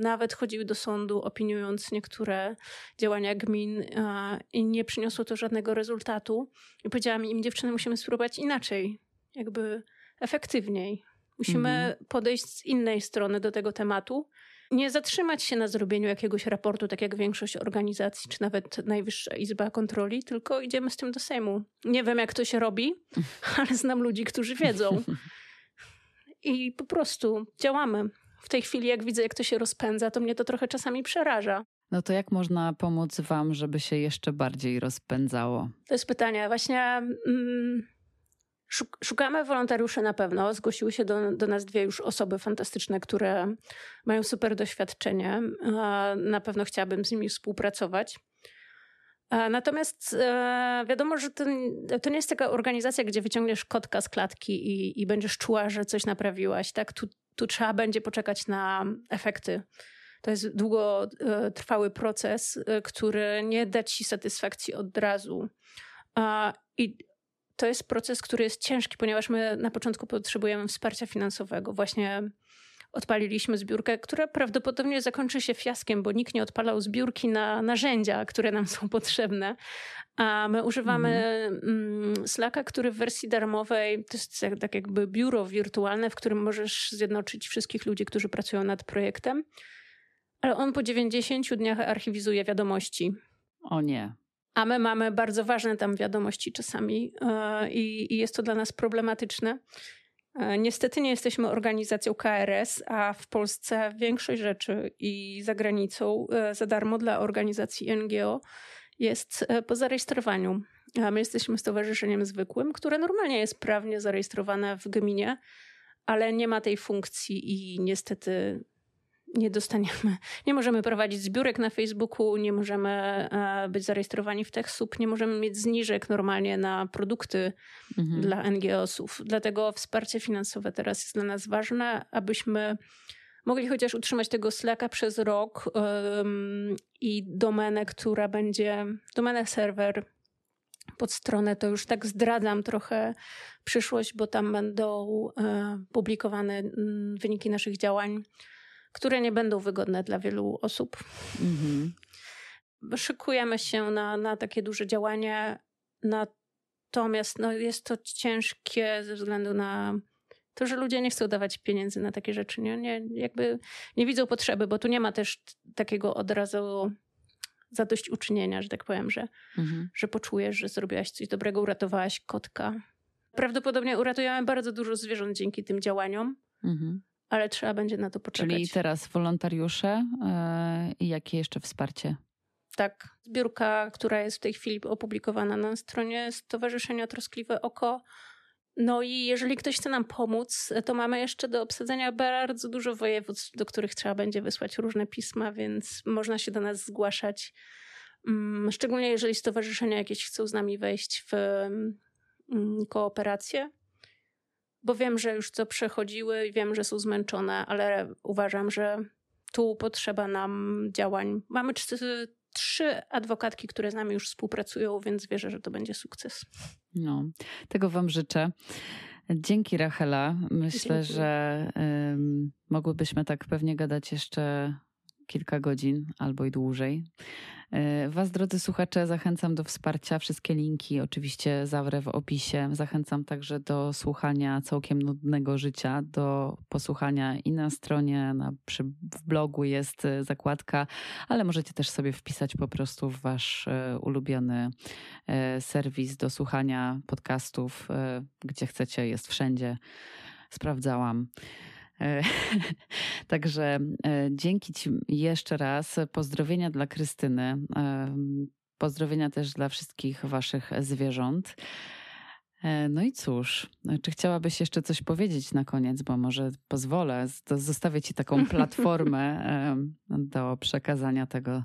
nawet chodziły do sądu, opiniując niektóre działania gmin e, i nie przyniosło to żadnego rezultatu. I powiedziałam im, dziewczyny, musimy spróbować inaczej, jakby efektywniej. Musimy mhm. podejść z innej strony do tego tematu nie zatrzymać się na zrobieniu jakiegoś raportu, tak jak większość organizacji, czy nawet Najwyższa Izba Kontroli, tylko idziemy z tym do Sejmu. Nie wiem, jak to się robi, ale znam ludzi, którzy wiedzą. I po prostu działamy. W tej chwili, jak widzę, jak to się rozpędza, to mnie to trochę czasami przeraża. No to jak można pomóc Wam, żeby się jeszcze bardziej rozpędzało? To jest pytanie. Właśnie. Mm, Szukamy wolontariuszy na pewno. Zgłosiły się do, do nas dwie już osoby fantastyczne, które mają super doświadczenie. Na pewno chciałabym z nimi współpracować. Natomiast e, wiadomo, że to, to, nie jest taka organizacja, gdzie wyciągniesz kotka z klatki i, i będziesz czuła, że coś naprawiłaś. Tak? Tu, tu trzeba będzie poczekać na efekty. To jest długotrwały proces, e, który nie da ci satysfakcji od razu. I to jest proces, który jest ciężki, ponieważ my na początku potrzebujemy wsparcia finansowego. Właśnie odpaliliśmy zbiórkę, która prawdopodobnie zakończy się fiaskiem, bo nikt nie odpalał zbiórki na narzędzia, które nam są potrzebne. A my używamy mm. Slacka, który w wersji darmowej to jest tak jakby biuro wirtualne, w którym możesz zjednoczyć wszystkich ludzi, którzy pracują nad projektem. Ale on po 90 dniach archiwizuje wiadomości. O nie. A my mamy bardzo ważne tam wiadomości czasami e, i, i jest to dla nas problematyczne. E, niestety nie jesteśmy organizacją KRS, a w Polsce większość rzeczy i za granicą e, za darmo dla organizacji NGO jest po zarejestrowaniu. A my jesteśmy stowarzyszeniem zwykłym, które normalnie jest prawnie zarejestrowane w gminie, ale nie ma tej funkcji i niestety nie dostaniemy, nie możemy prowadzić zbiórek na Facebooku, nie możemy e, być zarejestrowani w TechSoup, nie możemy mieć zniżek normalnie na produkty mhm. dla NGO-sów. Dlatego wsparcie finansowe teraz jest dla nas ważne, abyśmy mogli chociaż utrzymać tego Slacka przez rok um, i domenę, która będzie, domenę serwer pod stronę, to już tak zdradzam trochę przyszłość, bo tam będą e, publikowane m, mm, wyniki naszych działań które nie będą wygodne dla wielu osób. Mhm. Szykujemy się na, na takie duże działanie, natomiast no, jest to ciężkie ze względu na to, że ludzie nie chcą dawać pieniędzy na takie rzeczy. Nie, nie, jakby nie widzą potrzeby, bo tu nie ma też takiego od razu zadośćuczynienia, że tak powiem, że, mhm. że poczujesz, że zrobiłaś coś dobrego, uratowałaś kotka. Prawdopodobnie uratujemy bardzo dużo zwierząt dzięki tym działaniom. Mhm ale trzeba będzie na to poczekać. Czyli teraz wolontariusze yy, i jakie jeszcze wsparcie? Tak, zbiórka, która jest w tej chwili opublikowana na stronie Stowarzyszenia Troskliwe Oko. No i jeżeli ktoś chce nam pomóc, to mamy jeszcze do obsadzenia bardzo dużo województw, do których trzeba będzie wysłać różne pisma, więc można się do nas zgłaszać. Mm, szczególnie jeżeli stowarzyszenia jakieś chcą z nami wejść w mm, kooperację, bo wiem, że już co przechodziły i wiem, że są zmęczone, ale uważam, że tu potrzeba nam działań. Mamy trzy adwokatki, które z nami już współpracują, więc wierzę, że to będzie sukces. No, tego Wam życzę. Dzięki Rachela. Myślę, Dzięki. że um, mogłybyśmy tak pewnie gadać jeszcze kilka godzin albo i dłużej. E, was, drodzy słuchacze, zachęcam do wsparcia. Wszystkie linki oczywiście zawrę w opisie. Zachęcam także do słuchania całkiem nudnego życia, do posłuchania i na stronie, na, przy, w blogu jest e, zakładka, ale możecie też sobie wpisać po prostu w wasz e, ulubiony serwis do słuchania podcastów, gdzie chcecie, jest wszędzie. Sprawdzałam. E, także e, dzięki Ci jeszcze raz. Pozdrowienia dla Krystyny. E, pozdrowienia też dla wszystkich Waszych zwierząt. No i cóż, czy chciałabyś jeszcze coś powiedzieć na koniec, bo może pozwolę, zostawię Ci taką platformę do przekazania tego,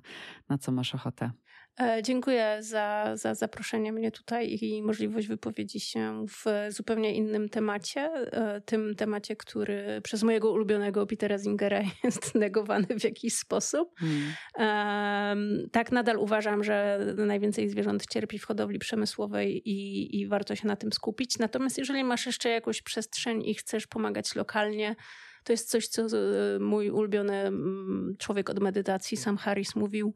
na co masz ochotę. E, dziękuję za, za zaproszenie mnie tutaj i możliwość wypowiedzi się w zupełnie innym temacie. E, tym temacie, który przez mojego ulubionego Petera Zingera jest negowany w jakiś sposób. Hmm. Tak, nadal uważam, że najwięcej zwierząt cierpi w hodowli przemysłowej i, i warto się na tym skupić. Natomiast jeżeli masz jeszcze jakąś przestrzeń i chcesz pomagać lokalnie, to jest coś, co mój ulubiony mm, człowiek od medytacji, Sam Harris, mówił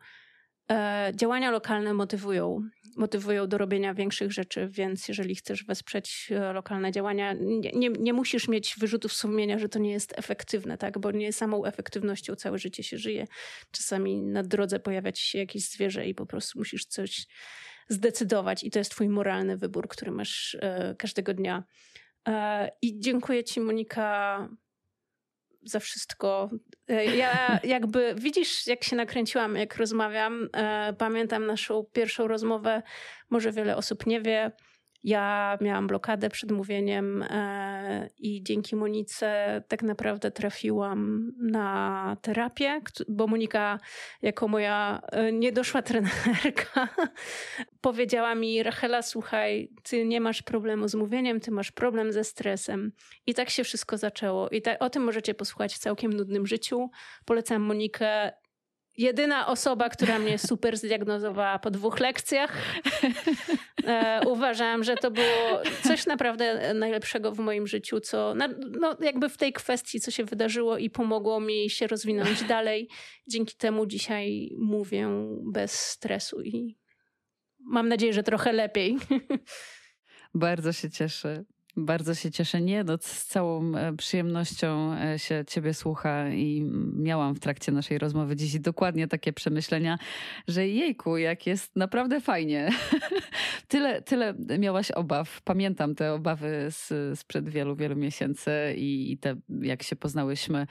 działania lokalne motywują, motywują do robienia większych rzeczy, więc jeżeli chcesz wesprzeć e, lokalne działania, nie, nie, nie, musisz mieć wyrzutów sumienia, że to nie jest efektywne, tak? bo nie samą efektywnością całe życie się żyje. Czasami na drodze pojawia ci się jakieś zwierzę i po prostu musisz coś zdecydować i to jest twój moralny wybór, który masz e, każdego dnia. E, I dziękuję ci Monika za wszystko. E, ja jakby, widzisz, jak się nakręciłam, jak rozmawiam. E, pamiętam naszą pierwszą rozmowę, może wiele osób nie wie. Ja miałam blokadę przed mówieniem e, i dzięki Monice tak naprawdę trafiłam na terapię, bo Monika, jako moja e, niedoszła trenerka, powiedziała mi: Rachela, słuchaj, ty nie masz problemu z mówieniem, ty masz problem ze stresem. I tak się wszystko zaczęło. I tak, o tym możecie posłuchać w całkiem nudnym życiu. Polecam Monikę jedyna osoba, która mnie super zdiagnozowała po dwóch lekcjach. E, uważam, że to było coś naprawdę najlepszego w moim życiu, co no, jakby w tej kwestii, co się wydarzyło i pomogło mi się rozwinąć dalej. Dzięki temu dzisiaj mówię bez stresu i mam nadzieję, że trochę lepiej. Bardzo się cieszę. Bardzo się cieszę. Nie, no, z całą e, przyjemnością e, się ciebie słucha i miałam w trakcie naszej rozmowy dziś dokładnie takie przemyślenia, że jejku, jak jest naprawdę fajnie. tyle, tyle miałaś obaw. Pamiętam te obawy z, sprzed wielu, wielu miesięcy i, i te, jak się poznałyśmy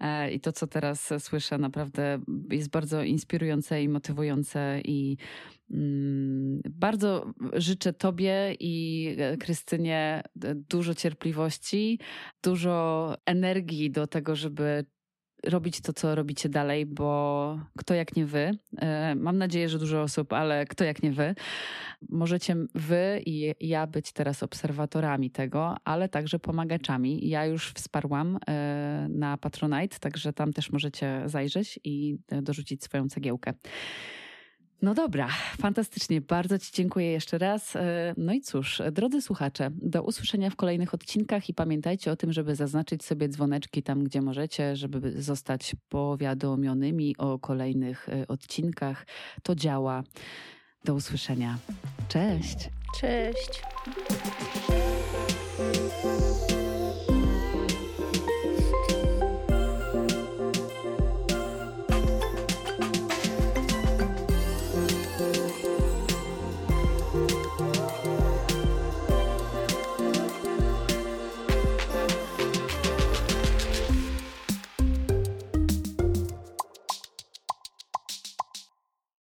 e, i to, co teraz słyszę, naprawdę jest bardzo inspirujące i motywujące i bardzo życzę Tobie i e, Krystynie e, dużo cierpliwości, dużo energii do tego, żeby robić to, co robicie dalej, bo kto jak nie wy, e, mam nadzieję, że dużo osób, ale kto jak nie wy, możecie wy i ja być teraz obserwatorami tego, ale także pomagaczami. Ja już wsparłam na Patronite, także tam też możecie zajrzeć i dorzucić swoją cegiełkę. No dobra, fantastycznie. Bardzo Ci dziękuję jeszcze raz. E, no i cóż, drodzy słuchacze, do usłyszenia w kolejnych odcinkach i pamiętajcie o tym, żeby zaznaczyć sobie dzwoneczki tam, gdzie możecie, żeby zostać powiadomionymi o kolejnych e, odcinkach. To działa. Do usłyszenia. Cześć. Cześć.